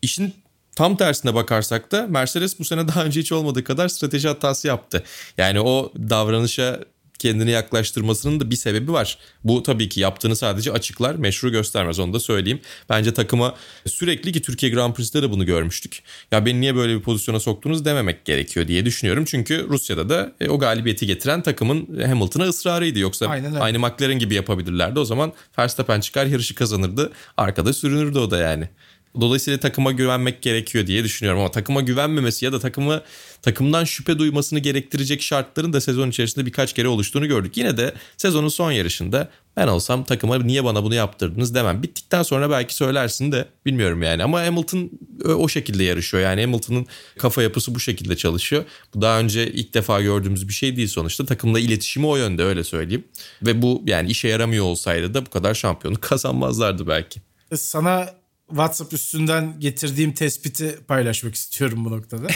İşin Tam tersine bakarsak da Mercedes bu sene daha önce hiç olmadığı kadar strateji hatası yaptı. Yani o davranışa kendini yaklaştırmasının da bir sebebi var. Bu tabii ki yaptığını sadece açıklar, meşru göstermez onu da söyleyeyim. Bence takıma sürekli ki Türkiye Grand Prix'te de bunu görmüştük. Ya beni niye böyle bir pozisyona soktunuz dememek gerekiyor diye düşünüyorum. Çünkü Rusya'da da e, o galibiyeti getiren takımın Hamilton'a ısrarıydı. Yoksa aynı McLaren gibi yapabilirlerdi. O zaman Verstappen çıkar yarışı kazanırdı. Arkada sürünürdü o da yani. Dolayısıyla takıma güvenmek gerekiyor diye düşünüyorum ama takıma güvenmemesi ya da takımı takımdan şüphe duymasını gerektirecek şartların da sezon içerisinde birkaç kere oluştuğunu gördük. Yine de sezonun son yarışında ben olsam takıma niye bana bunu yaptırdınız demem. Bittikten sonra belki söylersin de bilmiyorum yani ama Hamilton o şekilde yarışıyor. Yani Hamilton'ın kafa yapısı bu şekilde çalışıyor. Bu daha önce ilk defa gördüğümüz bir şey değil sonuçta. Takımla iletişimi o yönde öyle söyleyeyim. Ve bu yani işe yaramıyor olsaydı da bu kadar şampiyonu (laughs) kazanmazlardı belki. Sana WhatsApp üstünden getirdiğim tespiti paylaşmak istiyorum bu noktada.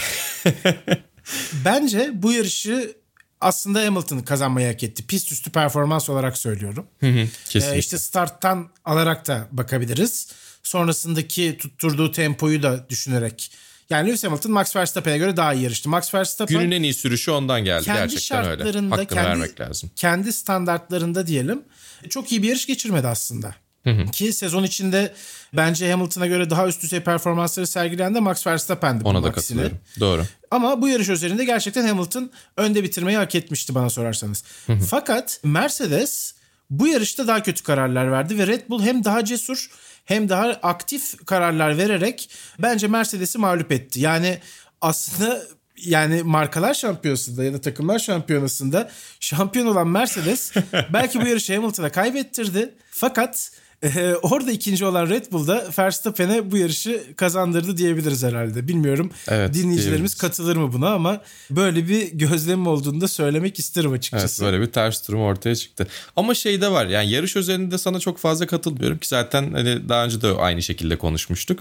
(laughs) Bence bu yarışı aslında Hamilton kazanmayı hak etti. Pist üstü performans olarak söylüyorum. Hı hı, kesinlikle. Ee, işte starttan alarak da bakabiliriz. Sonrasındaki tutturduğu tempoyu da düşünerek. Yani Lewis Hamilton Max Verstappen'e göre daha iyi yarıştı. Max Verstappen günün en iyi sürüşü ondan geldi kendi gerçekten öyle. Hakkını kendi, vermek lazım. Kendi standartlarında diyelim çok iyi bir yarış geçirmedi aslında. Hı hı. Ki sezon içinde bence Hamilton'a göre daha üst düzey performansları sergileyen de Max Verstappen'di. Ona da katılıyorum. Doğru. Ama bu yarış üzerinde gerçekten Hamilton önde bitirmeyi hak etmişti bana sorarsanız. Hı hı. Fakat Mercedes bu yarışta daha kötü kararlar verdi ve Red Bull hem daha cesur hem daha aktif kararlar vererek bence Mercedes'i mağlup etti. Yani aslında yani markalar şampiyonasında ya da takımlar şampiyonasında şampiyon olan Mercedes (laughs) belki bu yarışı Hamilton'a kaybettirdi. Fakat ee, orada ikinci olan Red Bull'da Verstappen'e bu yarışı kazandırdı diyebiliriz herhalde. Bilmiyorum evet, dinleyicilerimiz katılır mı buna ama böyle bir gözlemim olduğunu da söylemek isterim açıkçası. Evet böyle bir ters durum ortaya çıktı. Ama şey de var yani yarış özelinde sana çok fazla katılmıyorum ki zaten hani daha önce de aynı şekilde konuşmuştuk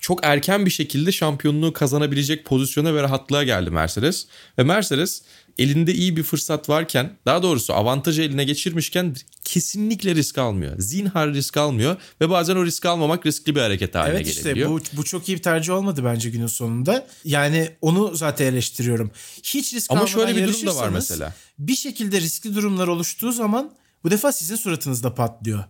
çok erken bir şekilde şampiyonluğu kazanabilecek pozisyona ve rahatlığa geldi Mercedes. Ve Mercedes elinde iyi bir fırsat varken daha doğrusu avantajı eline geçirmişken kesinlikle risk almıyor. Zinhar risk almıyor ve bazen o risk almamak riskli bir hareket haline evet işte, gelebiliyor. Evet işte bu, bu çok iyi bir tercih olmadı bence günün sonunda. Yani onu zaten eleştiriyorum. Hiç risk Ama şöyle bir durum da var mesela. Bir şekilde riskli durumlar oluştuğu zaman bu defa sizin suratınızda patlıyor.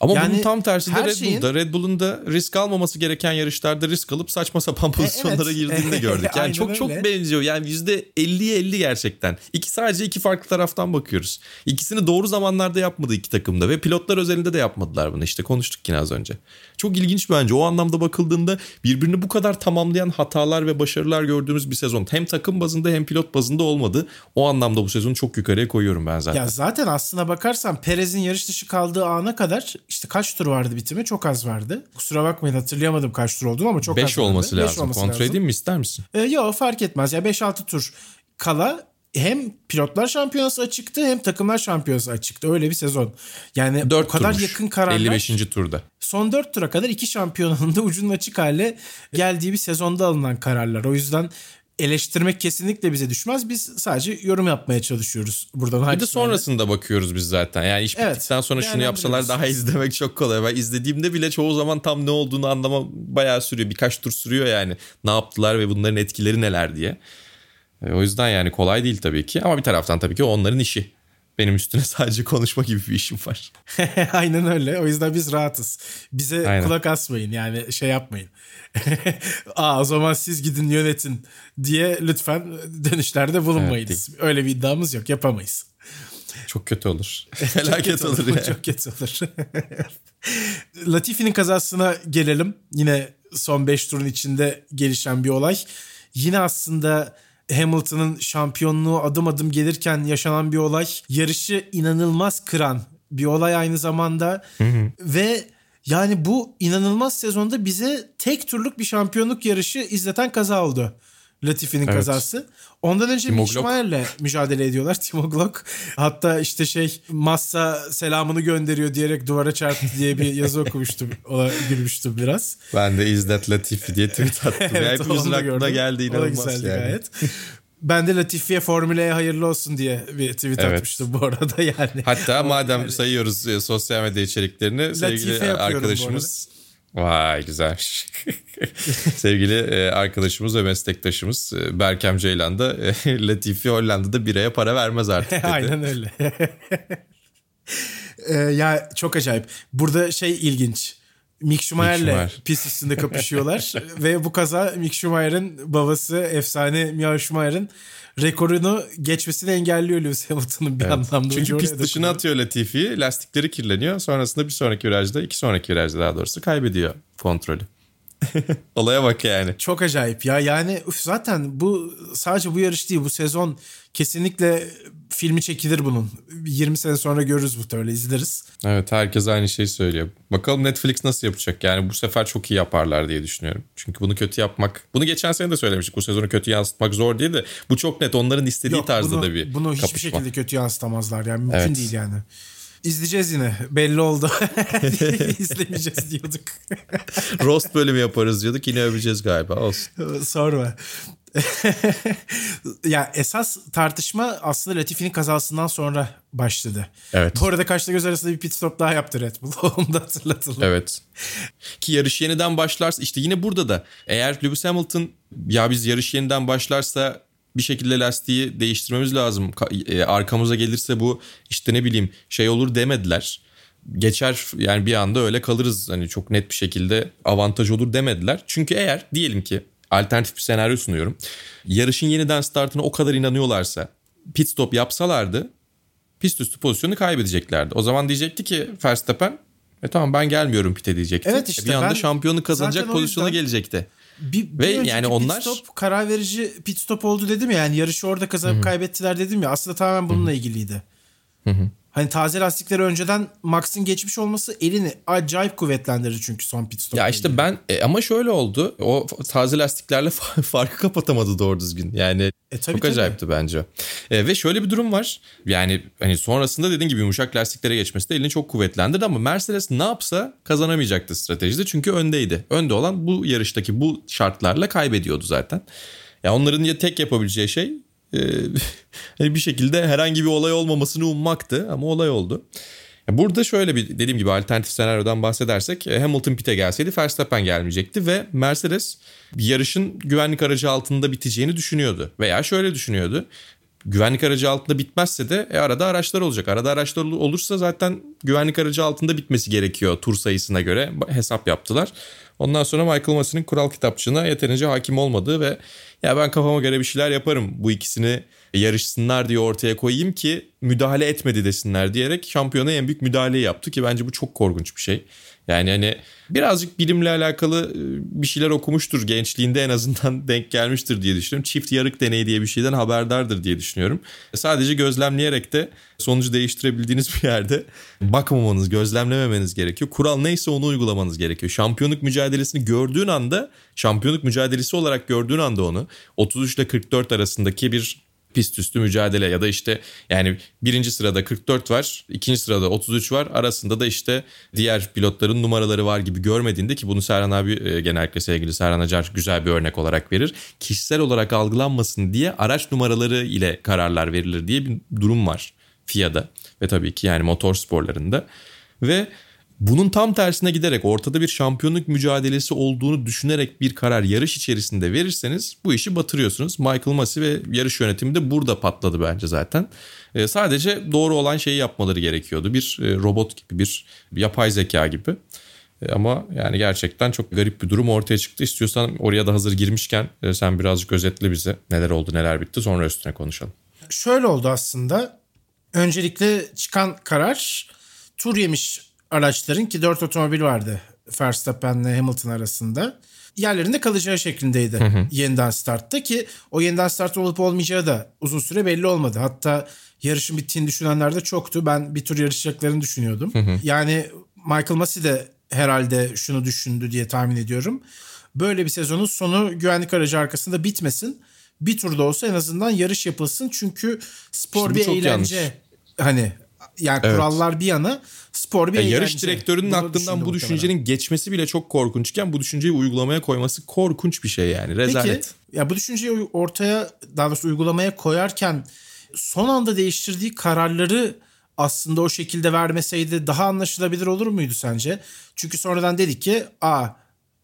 Ama yani bunun tam tersi de Red şeyin... Bull'da. Red Bull'un da risk almaması gereken yarışlarda risk alıp saçma sapan e, pozisyonlara evet. girdiğini de (laughs) gördük. Yani çok öyle. çok benziyor. Yani %50'ye 50 gerçekten. İki sadece iki farklı taraftan bakıyoruz. İkisini doğru zamanlarda yapmadı iki takımda ve pilotlar özelinde de yapmadılar bunu. İşte konuştuk yine az önce. Çok ilginç bence. O anlamda bakıldığında birbirini bu kadar tamamlayan hatalar ve başarılar gördüğümüz bir sezon. Hem takım bazında hem pilot bazında olmadı. O anlamda bu sezonu çok yukarıya koyuyorum ben zaten. Ya zaten aslına bakarsan Perez'in yarış dışı kaldığı ana kadar işte kaç tur vardı bitimi? Çok az vardı. Kusura bakmayın hatırlayamadım kaç tur olduğunu ama çok Beş az vardı. olması lazım. Beş olması Kontrol lazım. edeyim mi ister misin? Ee, yok fark etmez. Ya yani 5-6 tur kala hem pilotlar şampiyonası açıktı hem takımlar şampiyonası açıktı. Öyle bir sezon. Yani 4 o kadar turmuş. yakın kararlar. 55. turda. Son 4 tura kadar iki şampiyonanın da ucunun açık hale geldiği bir sezonda alınan kararlar. O yüzden eleştirmek kesinlikle bize düşmez. Biz sadece yorum yapmaya çalışıyoruz buradan. Bir de sonrasında bakıyoruz biz zaten. Yani iş evet, bittikten sonra şunu yapsalar daha izlemek çok kolay. Ben izlediğimde bile çoğu zaman tam ne olduğunu anlama bayağı sürüyor. Birkaç tur sürüyor yani. Ne yaptılar ve bunların etkileri neler diye. E, o yüzden yani kolay değil tabii ki. Ama bir taraftan tabii ki onların işi. Benim üstüne (laughs) sadece konuşma gibi bir işim var. (laughs) Aynen öyle. O yüzden biz rahatız. Bize Aynen. kulak asmayın yani şey yapmayın. (laughs) Aa o zaman siz gidin yönetin diye lütfen dönüşlerde bulunmayınız. Evet, öyle bir iddiamız yok yapamayız. Çok kötü olur. Felaket olur, olur yani. Çok kötü olur. Latifi'nin kazasına gelelim. Yine son 5 turun içinde gelişen bir olay. Yine aslında Hamilton'ın şampiyonluğu adım adım gelirken yaşanan bir olay. Yarışı inanılmaz kıran bir olay aynı zamanda. Hı hı. Ve yani bu inanılmaz sezonda bize tek turluk bir şampiyonluk yarışı izleten kaza oldu. Latifi'nin evet. kazası. Ondan önce Schumacher'le mücadele ediyorlar. (laughs) Timo Glock. Hatta işte şey Massa selamını gönderiyor diyerek duvara çarptı diye bir (laughs) yazı okumuştum. Ona gülmüştüm biraz. Ben de izlet Latifi diye tweet (laughs) attım. evet, Hepimizin aklına geldi inanılmaz o da yani. gayet. Ben de Latifi'ye Formüla'ya hayırlı olsun diye bir tweet evet. atmıştım bu arada yani. Hatta madem yani. sayıyoruz e, sosyal medya içeriklerini Latifi sevgili arkadaşımız Vay güzelmiş. (laughs) Sevgili e, arkadaşımız ve meslektaşımız e, Berkem Ceylan da e, (laughs) Latifi Hollanda'da biraya para vermez artık dedi. (laughs) Aynen öyle. ya çok acayip. Burada şey ilginç. Mick Schumacher'le pist üstünde kapışıyorlar (laughs) ve bu kaza Mick Schumacher'ın babası efsane Michael Schumacher'ın rekorunu geçmesini engelliyor Lewis Hamilton'ın bir evet. anlamda. Çünkü pist dışına atıyor Latifi, lastikleri kirleniyor. Sonrasında bir sonraki virajda, iki sonraki virajda daha doğrusu kaybediyor kontrolü. (laughs) Olaya bak yani. Çok acayip ya yani üf, zaten bu sadece bu yarış değil bu sezon kesinlikle filmi çekilir bunun. 20 sene sonra görürüz bu öyle izleriz. Evet herkes aynı şeyi söylüyor. Bakalım Netflix nasıl yapacak? Yani bu sefer çok iyi yaparlar diye düşünüyorum. Çünkü bunu kötü yapmak. Bunu geçen sene de söylemiştik. Bu sezonu kötü yansıtmak zor değil de bu çok net onların istediği Yok, tarzda bunu, da bir Bunu kapışma. hiçbir şekilde kötü yansıtamazlar yani mümkün evet. değil yani. İzleyeceğiz yine. Belli oldu. (laughs) İzlemeyeceğiz diyorduk. (laughs) Roast bölümü yaparız diyorduk. Yine öveceğiz galiba. Olsun. Sorma. (laughs) ya esas tartışma aslında Latifi'nin kazasından sonra başladı. Evet. Bu arada kaçta göz arasında bir pit stop daha yaptı Red Bull. Onu da hatırlatalım. Evet. Ki yarış yeniden başlarsa işte yine burada da eğer Lewis Hamilton ya biz yarış yeniden başlarsa bir şekilde lastiği değiştirmemiz lazım. E, arkamıza gelirse bu işte ne bileyim şey olur demediler. Geçer yani bir anda öyle kalırız hani çok net bir şekilde avantaj olur demediler. Çünkü eğer diyelim ki alternatif bir senaryo sunuyorum. Yarışın yeniden startına o kadar inanıyorlarsa pit stop yapsalardı pist üstü pozisyonu kaybedeceklerdi. O zaman diyecekti ki Verstappen e tamam ben gelmiyorum pite diyecekti. Evet işte bir anda şampiyonu kazanacak pozisyona gelecekti. Bir, bir Ve yani onlar pit stop karar verici pit stop oldu dedim ya yani yarışı orada kazanıp Hı-hı. kaybettiler dedim ya aslında tamamen bununla Hı-hı. ilgiliydi. Hı-hı. Hani taze lastikleri önceden Max'in geçmiş olması elini acayip kuvvetlendirir çünkü son pit stop. Ya işte ilgili. ben e, ama şöyle oldu. O taze lastiklerle (laughs) farkı kapatamadı doğru düzgün. Yani e, tabii, çok tabii. acayipti bence. E, ve şöyle bir durum var. Yani hani sonrasında dediğin gibi yumuşak lastiklere geçmesi de elini çok kuvvetlendirdi ama Mercedes ne yapsa kazanamayacaktı stratejide. Çünkü öndeydi. Önde olan bu yarıştaki bu şartlarla kaybediyordu zaten. Ya onların ya tek yapabileceği şey e, (laughs) bir şekilde herhangi bir olay olmamasını ummaktı ama olay oldu. Burada şöyle bir dediğim gibi alternatif senaryodan bahsedersek e, Hamilton pit'e gelseydi Verstappen gelmeyecekti ve Mercedes yarışın güvenlik aracı altında biteceğini düşünüyordu. Veya şöyle düşünüyordu. Güvenlik aracı altında bitmezse de e, arada araçlar olacak. Arada araçlar olursa zaten güvenlik aracı altında bitmesi gerekiyor tur sayısına göre hesap yaptılar. Ondan sonra Michael Massey'nin kural kitapçığına yeterince hakim olmadığı ve ya ben kafama göre bir şeyler yaparım bu ikisini yarışsınlar diye ortaya koyayım ki müdahale etmedi desinler diyerek şampiyona en büyük müdahaleyi yaptı ki bence bu çok korkunç bir şey. Yani hani birazcık bilimle alakalı e, bir şeyler okumuştur gençliğinde en azından (laughs) denk gelmiştir diye düşünüyorum. Çift yarık deneyi diye bir şeyden haberdardır diye düşünüyorum. Sadece gözlemleyerek de sonucu değiştirebildiğiniz (laughs) bir yerde bakmamanız, gözlemlememeniz gerekiyor. Kural neyse onu uygulamanız gerekiyor. Şampiyonluk mücadelesini gördüğün anda, şampiyonluk mücadelesi olarak gördüğün anda onu 33 ile 44 arasındaki bir pist üstü mücadele ya da işte yani birinci sırada 44 var, ikinci sırada 33 var. Arasında da işte diğer pilotların numaraları var gibi görmediğinde ki bunu Serhan abi e, genellikle sevgili Serhan Acar güzel bir örnek olarak verir. Kişisel olarak algılanmasın diye araç numaraları ile kararlar verilir diye bir durum var FIA'da ve tabii ki yani motor sporlarında. Ve bunun tam tersine giderek ortada bir şampiyonluk mücadelesi olduğunu düşünerek bir karar yarış içerisinde verirseniz bu işi batırıyorsunuz. Michael Massey ve yarış yönetimi de burada patladı bence zaten. E, sadece doğru olan şeyi yapmaları gerekiyordu. Bir e, robot gibi, bir yapay zeka gibi. E, ama yani gerçekten çok garip bir durum ortaya çıktı. İstiyorsan oraya da hazır girmişken e, sen birazcık özetle bize neler oldu neler bitti sonra üstüne konuşalım. Şöyle oldu aslında. Öncelikle çıkan karar tur yemiş araçların ki dört otomobil vardı Verstappen ile Hamilton arasında. Yerlerinde kalacağı şeklindeydi hı hı. yeniden startta ki o yeniden start olup olmayacağı da uzun süre belli olmadı. Hatta yarışın bittiğini düşünenler de çoktu. Ben bir tur yarışacaklarını düşünüyordum. Hı hı. Yani Michael Massey de herhalde şunu düşündü diye tahmin ediyorum. Böyle bir sezonun sonu güvenlik aracı arkasında bitmesin. Bir turda olsa en azından yarış yapılsın. Çünkü spor Şimdi bir eğlence. Yanlış. Hani yani evet. kurallar bir yana spor bir yani Yarış direktörünün Bunu aklından bu düşüncenin muhtemelen. geçmesi bile çok korkunçken bu düşünceyi uygulamaya koyması korkunç bir şey yani rezalet. Peki ya bu düşünceyi ortaya daha doğrusu uygulamaya koyarken son anda değiştirdiği kararları aslında o şekilde vermeseydi daha anlaşılabilir olur muydu sence? Çünkü sonradan dedik ki aa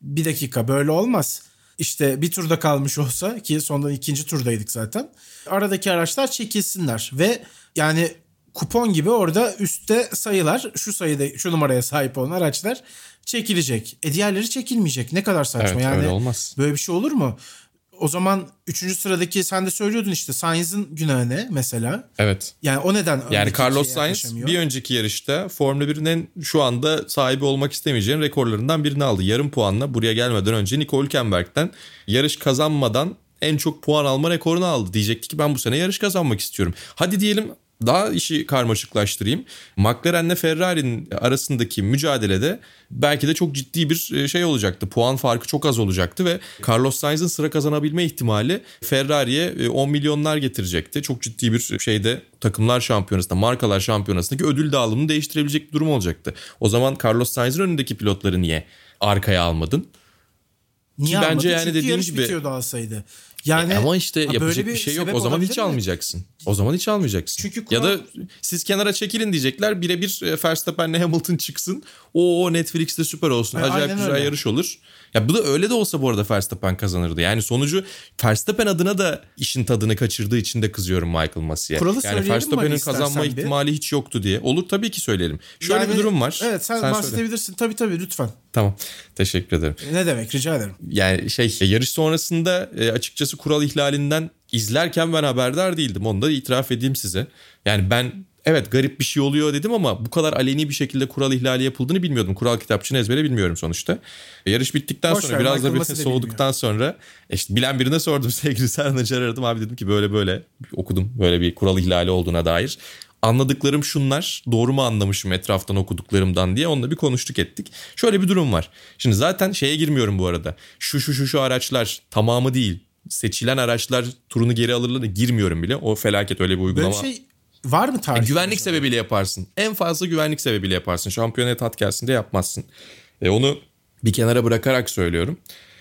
bir dakika böyle olmaz. İşte bir turda kalmış olsa ki sondan ikinci turdaydık zaten. Aradaki araçlar çekilsinler ve yani kupon gibi orada üstte sayılar şu sayıda şu numaraya sahip olan araçlar çekilecek. E diğerleri çekilmeyecek. Ne kadar saçma evet, yani. Öyle olmaz. Böyle bir şey olur mu? O zaman üçüncü sıradaki sen de söylüyordun işte Sainz'ın günahı ne mesela? Evet. Yani o neden Yani Carlos Sainz bir önceki yarışta Formula 1'in en şu anda sahibi olmak istemeyeceğin rekorlarından birini aldı. Yarım puanla buraya gelmeden önce Nico Hülkenberg'den yarış kazanmadan en çok puan alma rekorunu aldı. Diyecekti ki ben bu sene yarış kazanmak istiyorum. Hadi diyelim daha işi karmaşıklaştırayım. McLaren'le Ferrari'nin arasındaki mücadelede belki de çok ciddi bir e, şey olacaktı. Puan farkı çok az olacaktı ve Carlos Sainz'ın sıra kazanabilme ihtimali Ferrari'ye 10 e, milyonlar getirecekti. Çok ciddi bir şeyde takımlar şampiyonasında, markalar şampiyonasındaki ödül dağılımını değiştirebilecek bir durum olacaktı. O zaman Carlos Sainz'ın önündeki pilotları niye arkaya almadın? Niye Ki bence yani Çünkü dediğim gibi bitiyordu alsaydı. Yani e ama işte yapacak bir, bir şey yok. O zaman hiç mi? almayacaksın. O zaman hiç almayacaksın. Çünkü kural... Ya da siz kenara çekilin diyecekler. Birebir e, Verstappen'le Hamilton çıksın. O Netflix'te süper olsun. Acayip güzel öyle. yarış olur. Ya bu da öyle de olsa bu arada Verstappen kazanırdı. Yani sonucu Verstappen adına da işin tadını kaçırdığı için de kızıyorum Michael Massey'e. Kuralı yani Verstappen'in kazanma bir. ihtimali hiç yoktu diye. Olur tabii ki söyleyelim. Şöyle yani, bir durum var. Evet sen, sen bahsedebilirsin. Söyle. Tabii tabii lütfen. Tamam. Teşekkür ederim. Ne demek rica ederim. Yani şey yarış sonrasında e, açıkçası kural ihlalinden izlerken ben haberdar değildim. Onu da itiraf edeyim size. Yani ben evet garip bir şey oluyor dedim ama bu kadar aleni bir şekilde kural ihlali yapıldığını bilmiyordum. Kural kitapçığını ezbere bilmiyorum sonuçta. E, yarış bittikten Boş sonra ver, biraz da bir soğuduktan sonra e, işte bilen birine sordum (laughs) sevgili Serhan aradım. Abi dedim ki böyle böyle okudum böyle bir kural ihlali olduğuna dair. Anladıklarım şunlar doğru mu anlamışım etraftan okuduklarımdan diye onunla bir konuştuk ettik. Şöyle bir durum var. Şimdi zaten şeye girmiyorum bu arada. Şu şu şu şu araçlar tamamı değil seçilen araçlar turunu geri alırlar girmiyorum bile. O felaket öyle bir uygulama. Böyle şey var mı tarih? E, güvenlik sebebiyle yaparsın. En fazla güvenlik sebebiyle yaparsın. Şampiyonaya tat gelsin de yapmazsın. E, onu bir kenara bırakarak söylüyorum.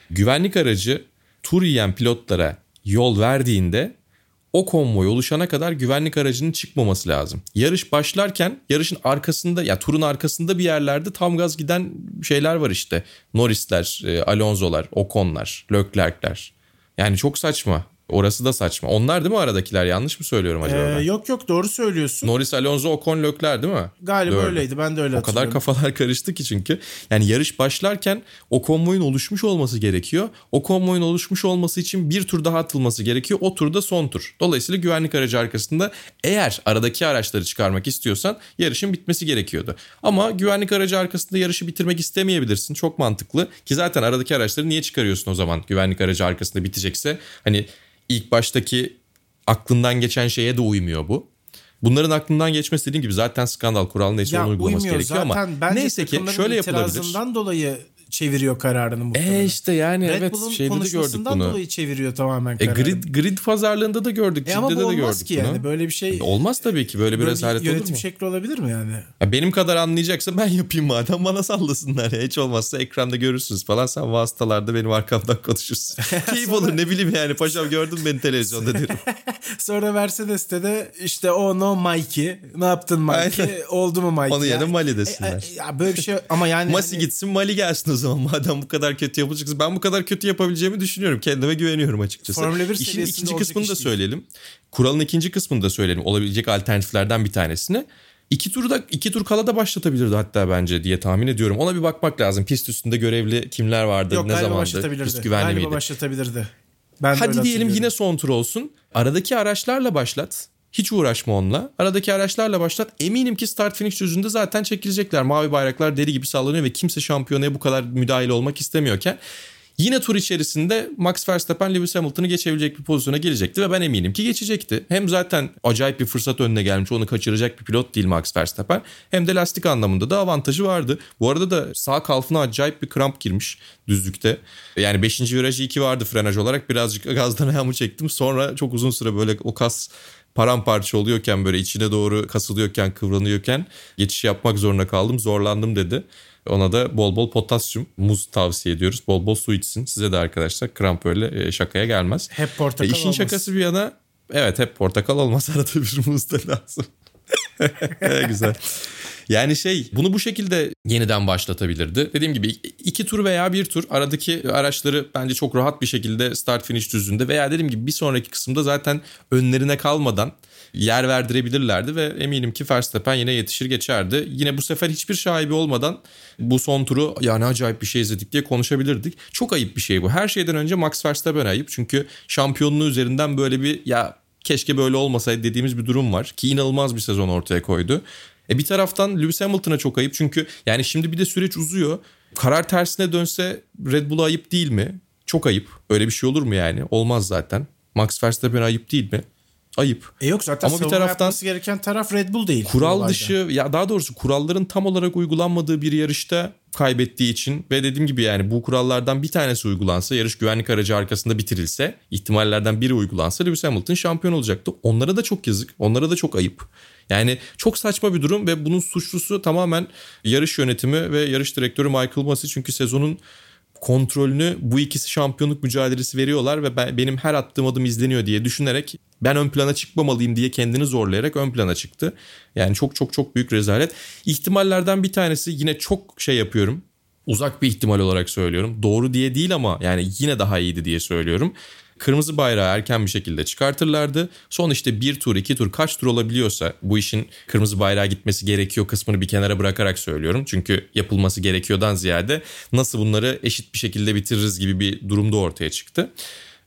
Güvenlik aracı tur yiyen pilotlara yol verdiğinde o konvoy oluşana kadar güvenlik aracının çıkmaması lazım. Yarış başlarken yarışın arkasında ya turun arkasında bir yerlerde tam gaz giden şeyler var işte. Norris'ler, e, Alonso'lar, Ocon'lar, Leclerc'ler. Yani çok saçma. Orası da saçma. Onlar değil mi aradakiler? Yanlış mı söylüyorum acaba? Ee, yok yok doğru söylüyorsun. Norris, Alonso, Ocon, Leclerc değil mi? Galiba Doğru. öyleydi. Ben de öyle O kadar kafalar (laughs) karıştı ki çünkü. Yani yarış başlarken o konvoyun oluşmuş olması gerekiyor. O konvoyun oluşmuş olması için bir tur daha atılması gerekiyor. O turda son tur. Dolayısıyla güvenlik aracı arkasında eğer aradaki araçları çıkarmak istiyorsan yarışın bitmesi gerekiyordu. Ama güvenlik aracı arkasında yarışı bitirmek istemeyebilirsin. Çok mantıklı. Ki zaten aradaki araçları niye çıkarıyorsun o zaman? Güvenlik aracı arkasında bitecekse. Hani ilk baştaki aklından geçen şeye de uymuyor bu. Bunların aklından geçmesi dediğim gibi zaten skandal kural neyse onu uygulaması gerekiyor zaten ama neyse ki şöyle yapılabilir. dolayı çeviriyor kararını muhtemelen. E işte yani Red evet Bull'un şeyde de gördük bunu. dolayı çeviriyor tamamen e, kararını. E grid, grid pazarlığında da gördük. E ama bu de olmaz ki yani böyle bir şey. Olmaz tabii ki böyle bir rezalet olur mu? Yönetim şekli olabilir mi yani? Ya benim kadar anlayacaksa ben yapayım madem bana sallasınlar ya. Hiç olmazsa ekranda görürsünüz falan sen vasıtalarda benim arkamdan konuşursun. (laughs) Keyif olur ne bileyim yani paşam gördün beni televizyonda derim. (laughs) Sonra Mercedes'te de işte o no Mikey ne yaptın Mikey oldu mu Mikey? Onu yerine Mali desinler. E, e, ya böyle bir şey ama yani. Masi hani... gitsin Mali gelsin zaman (laughs) madem bu kadar kötü yapacaksın. Ben bu kadar kötü yapabileceğimi düşünüyorum. Kendime güveniyorum açıkçası. Formula 1 İşin ikinci kısmını da söyleyelim. Kuralın ikinci kısmını da söyleyelim. Olabilecek alternatiflerden bir tanesini. İki turda iki tur kala da başlatabilirdi hatta bence diye tahmin ediyorum. Ona bir bakmak lazım. Pist üstünde görevli kimler vardı, Yok, ne zamandı? Pist güvenli galiba miydi? başlatabilirdi. Ben Hadi diyelim yine son tur olsun. Aradaki araçlarla başlat. Hiç uğraşma onunla. Aradaki araçlarla başlat. Eminim ki start finish düzünde zaten çekilecekler. Mavi bayraklar deli gibi sallanıyor ve kimse şampiyonaya bu kadar müdahil olmak istemiyorken Yine tur içerisinde Max Verstappen Lewis Hamilton'ı geçebilecek bir pozisyona gelecekti ve ben eminim ki geçecekti. Hem zaten acayip bir fırsat önüne gelmiş onu kaçıracak bir pilot değil Max Verstappen hem de lastik anlamında da avantajı vardı. Bu arada da sağ kalfına acayip bir kramp girmiş düzlükte. Yani 5. virajı 2 vardı frenaj olarak birazcık gazdan ayağımı çektim. Sonra çok uzun süre böyle o kas paramparça oluyorken böyle içine doğru kasılıyorken kıvranıyorken geçiş yapmak zorunda kaldım zorlandım dedi. Ona da bol bol potasyum, muz tavsiye ediyoruz. Bol bol su içsin. Size de arkadaşlar kramp öyle e, şakaya gelmez. Hep portakal e, İşin olmaz. şakası bir yana evet hep portakal olmaz (laughs) arada bir muz da lazım. (laughs) Güzel. Yani şey bunu bu şekilde yeniden başlatabilirdi. Dediğim gibi iki tur veya bir tur aradaki araçları bence çok rahat bir şekilde start finish düzlüğünde veya dediğim gibi bir sonraki kısımda zaten önlerine kalmadan yer verdirebilirlerdi ve eminim ki Verstappen yine yetişir geçerdi. Yine bu sefer hiçbir şaibi olmadan bu son turu yani acayip bir şey izledik diye konuşabilirdik. Çok ayıp bir şey bu. Her şeyden önce Max Verstappen ayıp. Çünkü şampiyonluğu üzerinden böyle bir ya keşke böyle olmasaydı dediğimiz bir durum var. Ki inanılmaz bir sezon ortaya koydu. E bir taraftan Lewis Hamilton'a çok ayıp çünkü yani şimdi bir de süreç uzuyor. Karar tersine dönse Red Bull'a ayıp değil mi? Çok ayıp. Öyle bir şey olur mu yani? Olmaz zaten. Max Verstappen ayıp değil mi? Ayıp. E yok zaten Ama bir taraftan gereken taraf Red Bull değil. Kural dışı ya daha doğrusu kuralların tam olarak uygulanmadığı bir yarışta kaybettiği için ve dediğim gibi yani bu kurallardan bir tanesi uygulansa yarış güvenlik aracı arkasında bitirilse ihtimallerden biri uygulansa Lewis Hamilton şampiyon olacaktı. Onlara da çok yazık. Onlara da çok ayıp. Yani çok saçma bir durum ve bunun suçlusu tamamen yarış yönetimi ve yarış direktörü Michael Masi çünkü sezonun kontrolünü bu ikisi şampiyonluk mücadelesi veriyorlar ve ben, benim her attığım adım izleniyor diye düşünerek ben ön plana çıkmamalıyım diye kendini zorlayarak ön plana çıktı. Yani çok çok çok büyük rezalet. İhtimallerden bir tanesi yine çok şey yapıyorum. Uzak bir ihtimal olarak söylüyorum. Doğru diye değil ama yani yine daha iyiydi diye söylüyorum. Kırmızı bayrağı erken bir şekilde çıkartırlardı. Son işte bir tur iki tur kaç tur olabiliyorsa bu işin kırmızı bayrağı gitmesi gerekiyor kısmını bir kenara bırakarak söylüyorum. Çünkü yapılması gerekiyordan ziyade nasıl bunları eşit bir şekilde bitiririz gibi bir durumda ortaya çıktı.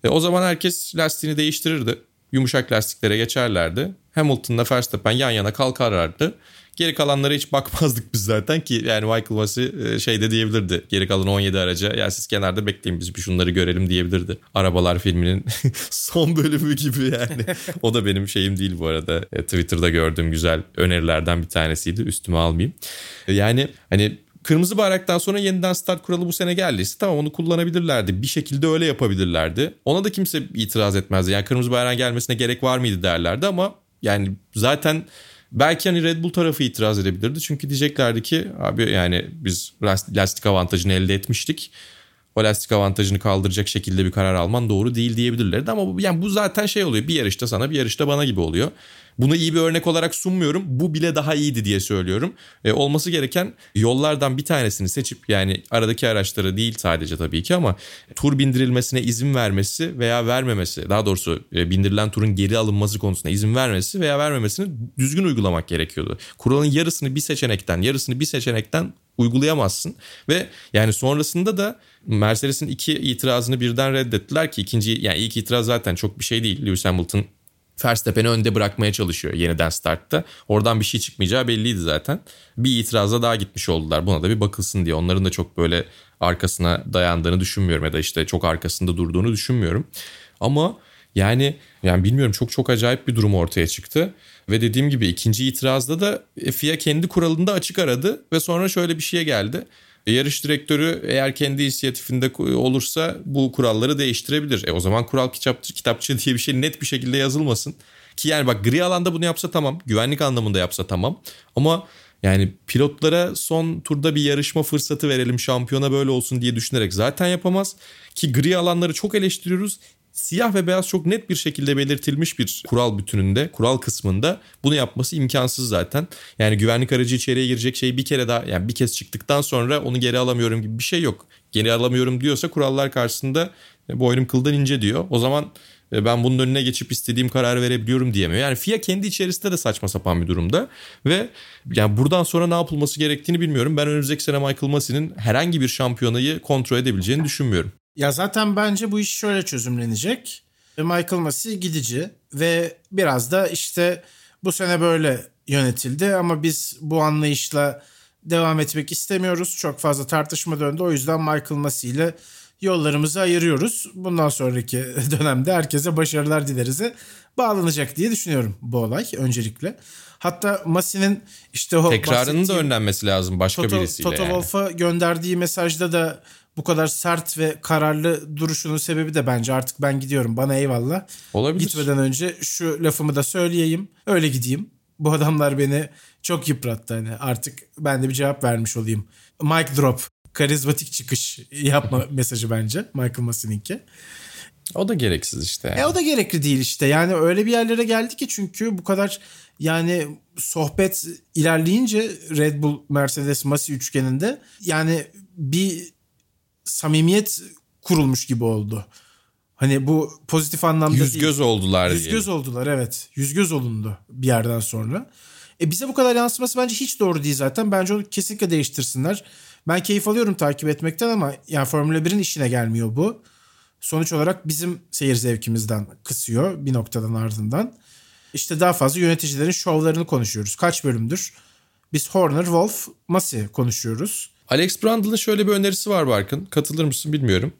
E, o zaman herkes lastiğini değiştirirdi. Yumuşak lastiklere geçerlerdi. Hamilton'la Verstappen yan yana kalkarlardı. Geri kalanlara hiç bakmazdık biz zaten ki yani Michael Masi e, şey de diyebilirdi. Geri kalan 17 araca ya siz kenarda bekleyin biz bir şunları görelim diyebilirdi. Arabalar filminin (laughs) son bölümü gibi yani. o da benim şeyim değil bu arada. E, Twitter'da gördüğüm güzel önerilerden bir tanesiydi. Üstüme almayayım. E, yani hani Kırmızı bayraktan sonra yeniden start kuralı bu sene geldiyse tamam onu kullanabilirlerdi. Bir şekilde öyle yapabilirlerdi. Ona da kimse itiraz etmezdi. Yani kırmızı bayrağın gelmesine gerek var mıydı derlerdi ama yani zaten Belki hani Red Bull tarafı itiraz edebilirdi. Çünkü diyeceklerdi ki abi yani biz lastik avantajını elde etmiştik. O lastik avantajını kaldıracak şekilde bir karar alman doğru değil diyebilirlerdi. Ama bu, yani bu zaten şey oluyor. Bir yarışta sana bir yarışta bana gibi oluyor. Bunu iyi bir örnek olarak sunmuyorum. Bu bile daha iyiydi diye söylüyorum. E, olması gereken yollardan bir tanesini seçip yani aradaki araçları değil sadece tabii ki ama tur bindirilmesine izin vermesi veya vermemesi daha doğrusu e, bindirilen turun geri alınması konusunda izin vermesi veya vermemesini düzgün uygulamak gerekiyordu. Kuralın yarısını bir seçenekten yarısını bir seçenekten uygulayamazsın ve yani sonrasında da Mercedes'in iki itirazını birden reddettiler ki ikinci yani ilk itiraz zaten çok bir şey değil. Lewis Hamilton Verstappen'i önde bırakmaya çalışıyor yeniden startta. Oradan bir şey çıkmayacağı belliydi zaten. Bir itirazla daha gitmiş oldular. Buna da bir bakılsın diye. Onların da çok böyle arkasına dayandığını düşünmüyorum ya da işte çok arkasında durduğunu düşünmüyorum. Ama yani yani bilmiyorum çok çok acayip bir durum ortaya çıktı. Ve dediğim gibi ikinci itirazda da FIA kendi kuralında açık aradı ve sonra şöyle bir şeye geldi. E, yarış direktörü eğer kendi inisiyatifinde olursa bu kuralları değiştirebilir. E o zaman kural kitapçı, kitapçı diye bir şey net bir şekilde yazılmasın. Ki yani bak gri alanda bunu yapsa tamam. Güvenlik anlamında yapsa tamam. Ama yani pilotlara son turda bir yarışma fırsatı verelim şampiyona böyle olsun diye düşünerek zaten yapamaz. Ki gri alanları çok eleştiriyoruz siyah ve beyaz çok net bir şekilde belirtilmiş bir kural bütününde, kural kısmında bunu yapması imkansız zaten. Yani güvenlik aracı içeriye girecek şey bir kere daha yani bir kez çıktıktan sonra onu geri alamıyorum gibi bir şey yok. Geri alamıyorum diyorsa kurallar karşısında e, boynum kıldan ince diyor. O zaman e, ben bunun önüne geçip istediğim kararı verebiliyorum diyemiyor. Yani FIA kendi içerisinde de saçma sapan bir durumda ve yani buradan sonra ne yapılması gerektiğini bilmiyorum. Ben önümüzdeki sene Michael Massey'nin herhangi bir şampiyonayı kontrol edebileceğini düşünmüyorum. Ya zaten bence bu iş şöyle çözümlenecek. Michael Massey gidici ve biraz da işte bu sene böyle yönetildi ama biz bu anlayışla devam etmek istemiyoruz. Çok fazla tartışma döndü. O yüzden Michael Massey ile yollarımızı ayırıyoruz. Bundan sonraki (laughs) dönemde herkese başarılar dilerize bağlanacak diye düşünüyorum bu olay öncelikle. Hatta Massey'nin işte o tekrarının da önlenmesi lazım başka Toto, birisiyle. Toto yani. Wolff'a gönderdiği mesajda da bu kadar sert ve kararlı duruşunun sebebi de bence artık ben gidiyorum bana eyvallah. Olabilir. Gitmeden önce şu lafımı da söyleyeyim öyle gideyim. Bu adamlar beni çok yıprattı hani artık ben de bir cevap vermiş olayım. Mic drop karizmatik çıkış yapma (laughs) mesajı bence Michael Massey'ninki. O da gereksiz işte. Yani. E o da gerekli değil işte. Yani öyle bir yerlere geldi ki çünkü bu kadar Yani sohbet ilerleyince Red Bull Mercedes Masi üçgeninde yani bir samimiyet kurulmuş gibi oldu. Hani bu pozitif anlamda Yüz değil. göz oldular Yüz göz oldular evet. Yüz göz olundu bir yerden sonra. E bize bu kadar yansıması bence hiç doğru değil zaten. Bence onu kesinlikle değiştirsinler. Ben keyif alıyorum takip etmekten ama yani Formula 1'in işine gelmiyor bu. Sonuç olarak bizim seyir zevkimizden kısıyor bir noktadan ardından. İşte daha fazla yöneticilerin şovlarını konuşuyoruz. Kaç bölümdür? Biz Horner, Wolf, Masi konuşuyoruz. Alex Brandl'ın şöyle bir önerisi var Barkın. Katılır mısın bilmiyorum.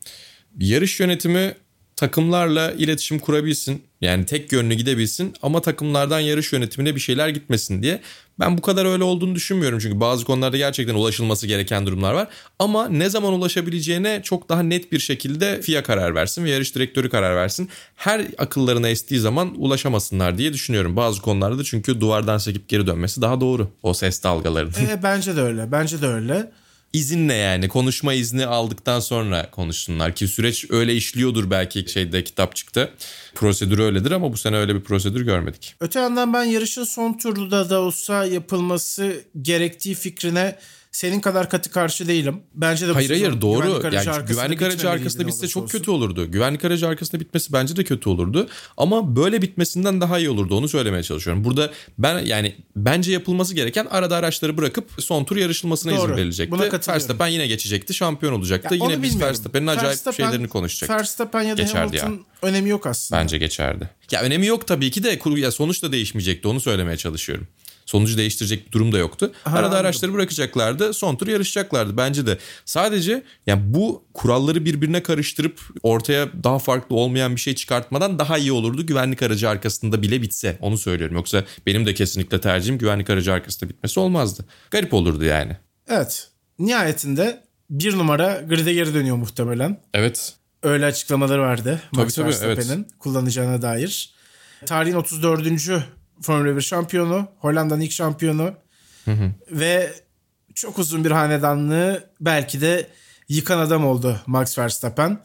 Yarış yönetimi takımlarla iletişim kurabilsin. Yani tek yönlü gidebilsin ama takımlardan yarış yönetimine bir şeyler gitmesin diye. Ben bu kadar öyle olduğunu düşünmüyorum çünkü bazı konularda gerçekten ulaşılması gereken durumlar var. Ama ne zaman ulaşabileceğine çok daha net bir şekilde FIA karar versin ve yarış direktörü karar versin. Her akıllarına estiği zaman ulaşamasınlar diye düşünüyorum. Bazı konularda da çünkü duvardan sekip geri dönmesi daha doğru o ses dalgalarının. E, bence de öyle. Bence de öyle izinle yani konuşma izni aldıktan sonra konuşsunlar ki süreç öyle işliyordur belki şeyde kitapçıkta. Prosedür öyledir ama bu sene öyle bir prosedür görmedik. Öte yandan ben yarışın son turda da olsa yapılması gerektiği fikrine senin kadar katı karşı değilim. Bence de Hayır hayır doğru. Güvenlik aracı yani güvenlik aracı arkasında bitse çok olsun. kötü olurdu. Güvenlik aracı arkasında bitmesi bence de kötü olurdu. Ama böyle bitmesinden daha iyi olurdu. Onu söylemeye çalışıyorum. Burada ben yani bence yapılması gereken arada araçları bırakıp son tur yarışılmasına doğru. izin verilecekti. Buna Verstappen yine geçecekti. Şampiyon olacaktı. Ya yine biz Verstappen'in acayip Verstappen, şeylerini konuşacaktık. Verstappen ya da Geçerdi Hamilton ya. önemi yok aslında. Bence geçerdi. Ya önemi yok tabii ki de ya sonuç da değişmeyecekti. Onu söylemeye çalışıyorum sonucu değiştirecek bir durum da yoktu. Aha, Arada anladım. araçları bırakacaklardı. Son tur yarışacaklardı bence de. Sadece yani bu kuralları birbirine karıştırıp ortaya daha farklı olmayan bir şey çıkartmadan daha iyi olurdu. Güvenlik aracı arkasında bile bitse. Onu söylüyorum. Yoksa benim de kesinlikle tercihim güvenlik aracı arkasında bitmesi olmazdı. Garip olurdu yani. Evet. Nihayetinde bir numara grid'e geri dönüyor muhtemelen. Evet. Öyle açıklamaları vardı. Tabii Max tabii evet. kullanacağına dair. Tarihin 34. Formula 1 şampiyonu. Hollanda'nın ilk şampiyonu. Hı hı. Ve çok uzun bir hanedanlığı belki de yıkan adam oldu Max Verstappen.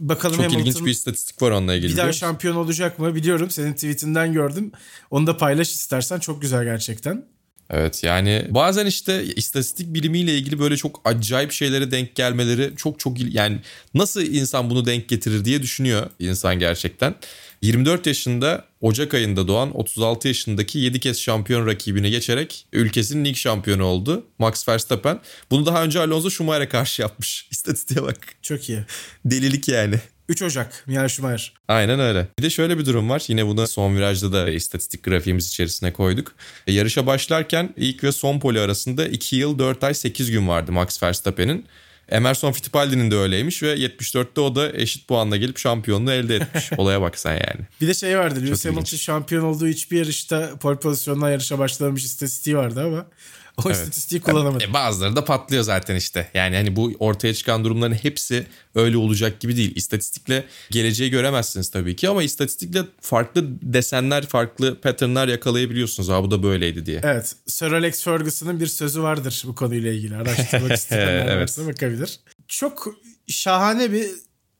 Bakalım Çok Hamilton ilginç bir istatistik var onunla ilgili. Bir daha şampiyon olacak mı biliyorum. Senin tweetinden gördüm. Onu da paylaş istersen. Çok güzel gerçekten. Evet yani bazen işte istatistik bilimiyle ilgili böyle çok acayip şeylere denk gelmeleri çok çok yani nasıl insan bunu denk getirir diye düşünüyor insan gerçekten. 24 yaşında Ocak ayında doğan 36 yaşındaki 7 kez şampiyon rakibine geçerek ülkesinin ilk şampiyonu oldu. Max Verstappen. Bunu daha önce Alonso Schumacher'e karşı yapmış. (laughs) İstatistiğe bak. Çok iyi. Delilik yani. 3 Ocak Michael Schumacher. Aynen öyle. Bir de şöyle bir durum var. Yine bunu son virajda da istatistik grafiğimiz içerisine koyduk. E, yarışa başlarken ilk ve son poli arasında 2 yıl 4 ay 8 gün vardı Max Verstappen'in. Emerson Fittipaldi'nin de öyleymiş ve 74'te o da eşit puanla gelip şampiyonluğu elde etmiş. (laughs) Olaya bak sen yani. Bir de şey vardı. Lewis Hamilton şampiyon olduğu hiçbir yarışta pole pozisyonuna yarışa başlamış istatistiği vardı ama o evet. istatistiği kullanamadı. E, bazıları da patlıyor zaten işte. Yani hani bu ortaya çıkan durumların hepsi öyle olacak gibi değil. İstatistikle geleceği göremezsiniz tabii ki ama istatistikle farklı desenler, farklı patternlar yakalayabiliyorsunuz. Ha bu da böyleydi diye. Evet. Sir Alex Ferguson'ın bir sözü vardır bu konuyla ilgili. Araştırmak (laughs) isteyenler evet. varsa bakabilir. Çok şahane bir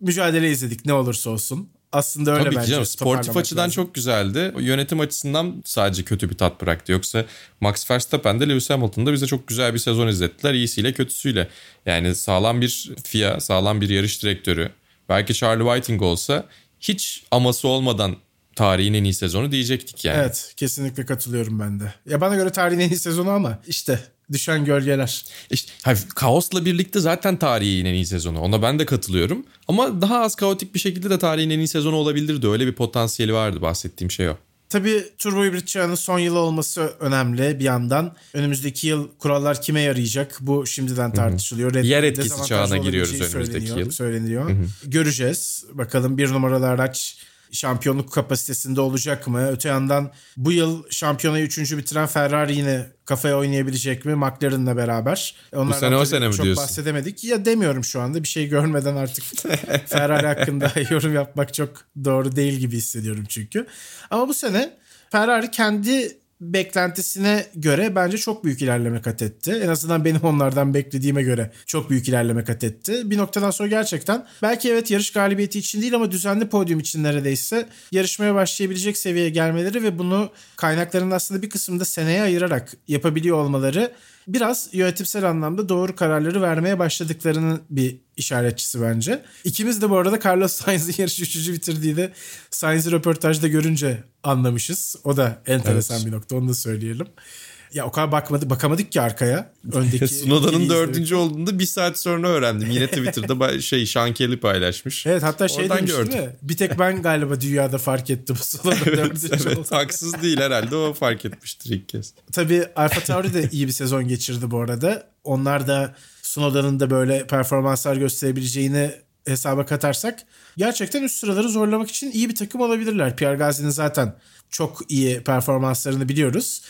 mücadele izledik ne olursa olsun. Aslında öyle Tabii bence. Canım, sportif açıdan lazım. çok güzeldi. Yönetim açısından sadece kötü bir tat bıraktı. Yoksa Max Verstappen de Lewis Hamilton da bize çok güzel bir sezon izlettiler. İyisiyle kötüsüyle. Yani sağlam bir FIA, sağlam bir yarış direktörü. Belki Charlie Whiting olsa hiç aması olmadan tarihin en iyi sezonu diyecektik yani. Evet kesinlikle katılıyorum ben de. Ya bana göre tarihin en iyi sezonu ama işte düşen gölgeler. İşte hayır, kaosla birlikte zaten tarihin en iyi sezonu. Ona ben de katılıyorum. Ama daha az kaotik bir şekilde de tarihin en iyi sezonu olabilirdi. Öyle bir potansiyeli vardı bahsettiğim şey o. Tabii Turbo Hybrid çağının son yılı olması önemli bir yandan. Önümüzdeki yıl kurallar kime yarayacak? Bu şimdiden tartışılıyor. Red Yer etkisi çağına giriyoruz önümüzdeki yıl. Söyleniyor. Hı hı. Göreceğiz. Bakalım bir numaralı araç şampiyonluk kapasitesinde olacak mı? Öte yandan bu yıl şampiyonayı üçüncü bitiren Ferrari yine kafaya oynayabilecek mi McLaren'la beraber? Onlardan bu sene o sene mi çok diyorsun? bahsedemedik. Ya demiyorum şu anda bir şey görmeden artık (laughs) Ferrari hakkında yorum yapmak çok doğru değil gibi hissediyorum çünkü. Ama bu sene Ferrari kendi beklentisine göre bence çok büyük ilerleme kat etti. En azından benim onlardan beklediğime göre çok büyük ilerleme kat etti. Bir noktadan sonra gerçekten belki evet yarış galibiyeti için değil ama düzenli podyum için neredeyse yarışmaya başlayabilecek seviyeye gelmeleri ve bunu kaynakların aslında bir kısmında seneye ayırarak yapabiliyor olmaları biraz yönetimsel anlamda doğru kararları vermeye başladıklarının bir işaretçisi bence. İkimiz de bu arada Carlos Sainz'in yarış üçüncü bitirdiği de Sainz'i röportajda görünce anlamışız. O da enteresan evet. bir nokta onu da söyleyelim. Ya o kadar bakmadık, bakamadık ki arkaya. Öndeki (laughs) Sunoda'nın dördüncü olduğunda bir saat sonra öğrendim. Yine Twitter'da şey Şankeli paylaşmış. Evet hatta şey Oradan demiş gördüm. değil mi? Bir tek ben galiba dünyada fark ettim (laughs) Sunoda evet, dördüncü evet, oldu. Haksız değil herhalde o fark etmiştir ilk kez. Tabii Alfa Tauri de iyi bir sezon geçirdi bu arada. Onlar da Sunoda'nın da böyle performanslar gösterebileceğini hesaba katarsak gerçekten üst sıraları zorlamak için iyi bir takım olabilirler. Pierre Gasly'nin zaten çok iyi performanslarını biliyoruz.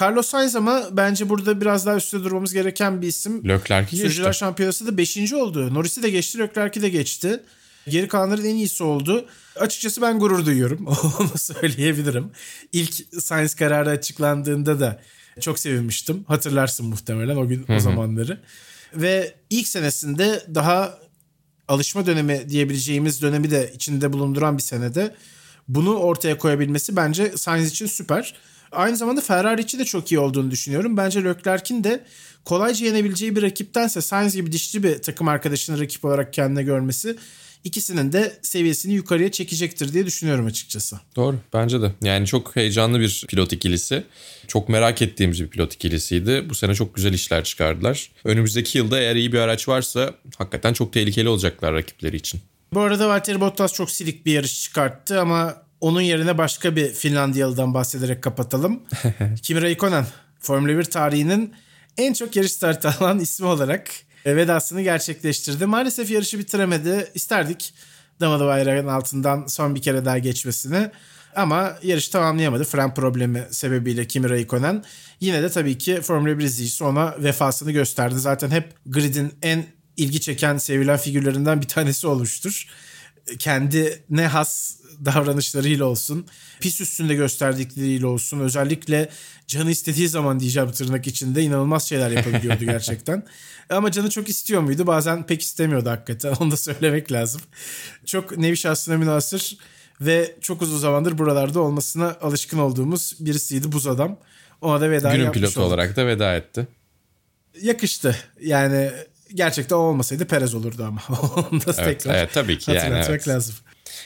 Carlos Sainz ama bence burada biraz daha üstte durmamız gereken bir isim. Leclerc'i geçti. Sürücüler Şampiyonası da 5. oldu. Norris'i de geçti, Leclerc'i de geçti. Geri kalanların en iyisi oldu. Açıkçası ben gurur duyuyorum. (laughs) Onu söyleyebilirim. İlk Sainz kararı açıklandığında da çok sevinmiştim. Hatırlarsın muhtemelen o gün Hı-hı. o zamanları. Ve ilk senesinde daha alışma dönemi diyebileceğimiz dönemi de içinde bulunduran bir senede bunu ortaya koyabilmesi bence Sainz için süper. Aynı zamanda Ferrari için de çok iyi olduğunu düşünüyorum. Bence Leclerc'in de kolayca yenebileceği bir rakiptense Sainz gibi dişli bir takım arkadaşını rakip olarak kendine görmesi ikisinin de seviyesini yukarıya çekecektir diye düşünüyorum açıkçası. Doğru bence de. Yani çok heyecanlı bir pilot ikilisi. Çok merak ettiğimiz bir pilot ikilisiydi. Bu sene çok güzel işler çıkardılar. Önümüzdeki yılda eğer iyi bir araç varsa hakikaten çok tehlikeli olacaklar rakipleri için. Bu arada Valtteri Bottas çok silik bir yarış çıkarttı ama onun yerine başka bir Finlandiyalı'dan bahsederek kapatalım. (laughs) Kimi Raikkonen, Formula 1 tarihinin en çok yarış startı alan ismi olarak vedasını gerçekleştirdi. Maalesef yarışı bitiremedi. İsterdik damalı bayrağın altından son bir kere daha geçmesini. Ama yarışı tamamlayamadı. Fren problemi sebebiyle Kimi Raikkonen. Yine de tabii ki Formula 1 izleyicisi ona vefasını gösterdi. Zaten hep gridin en ilgi çeken, sevilen figürlerinden bir tanesi olmuştur. Kendi ne has davranışlarıyla olsun, pis üstünde gösterdikleriyle olsun, özellikle canı istediği zaman diyeceğim tırnak içinde inanılmaz şeyler yapabiliyordu (laughs) gerçekten. Ama canı çok istiyor muydu? Bazen pek istemiyordu hakikaten. (laughs) Onu da söylemek lazım. Çok nevi şahsına münasır ve çok uzun zamandır buralarda olmasına alışkın olduğumuz birisiydi buz adam. Ona da veda Günün pilotu olduk. olarak da veda etti. Yakıştı. Yani gerçekten o olmasaydı Perez olurdu ama. (laughs) Onu da evet, tekrar evet, tabii ki yani, evet. lazım.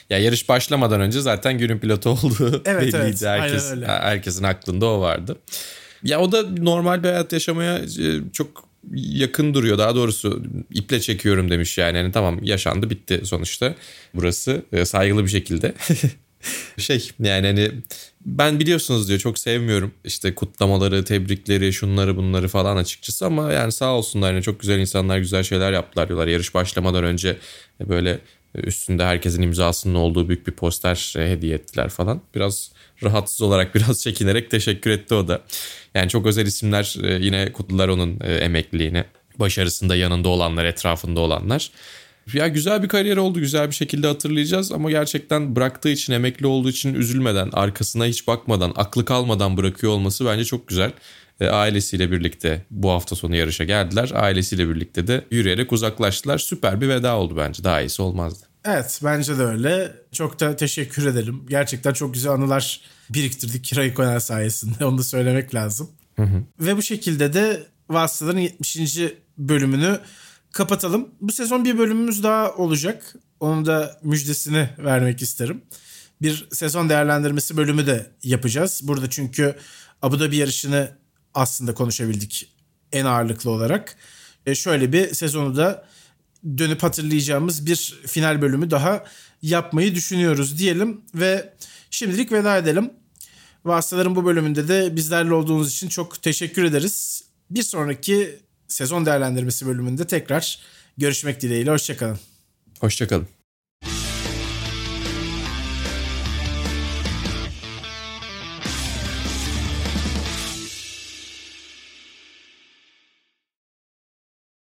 Ya yarış başlamadan önce zaten günün pilotu (laughs) olduğu evet, belliydi. Evet, Herkes, herkesin aklında o vardı. Ya o da normal bir hayat yaşamaya e, çok yakın duruyor. Daha doğrusu iple çekiyorum demiş yani. yani tamam yaşandı bitti sonuçta burası e, saygılı bir şekilde. (laughs) şey yani hani ben biliyorsunuz diyor çok sevmiyorum işte kutlamaları, tebrikleri, şunları bunları falan açıkçası ama yani sağ olsunlar yani çok güzel insanlar güzel şeyler yaptılar diyorlar. Yarış başlamadan önce böyle üstünde herkesin imzasının olduğu büyük bir poster hediye ettiler falan. Biraz rahatsız olarak (laughs) biraz çekinerek teşekkür etti o da. Yani çok özel isimler e, yine kutlular onun e, emekliliğini. Başarısında yanında olanlar, etrafında olanlar. Ya güzel bir kariyer oldu. Güzel bir şekilde hatırlayacağız ama gerçekten bıraktığı için, emekli olduğu için üzülmeden, arkasına hiç bakmadan, aklı kalmadan bırakıyor olması bence çok güzel. E, ailesiyle birlikte bu hafta sonu yarışa geldiler. Ailesiyle birlikte de yürüyerek uzaklaştılar. Süper bir veda oldu bence. Daha iyisi olmazdı. Evet bence de öyle. Çok da teşekkür ederim. Gerçekten çok güzel anılar biriktirdik Kira Ikonen sayesinde. Onu da söylemek lazım. Hı hı. Ve bu şekilde de Vasıtaların 70. bölümünü kapatalım. Bu sezon bir bölümümüz daha olacak. Onun da müjdesini vermek isterim. Bir sezon değerlendirmesi bölümü de yapacağız. Burada çünkü Abu Dhabi yarışını aslında konuşabildik en ağırlıklı olarak. E şöyle bir sezonu da dönüp hatırlayacağımız bir final bölümü daha yapmayı düşünüyoruz diyelim ve şimdilik veda edelim. Vasıtaların bu bölümünde de bizlerle olduğunuz için çok teşekkür ederiz. Bir sonraki sezon değerlendirmesi bölümünde tekrar görüşmek dileğiyle. Hoşçakalın. Hoşçakalın.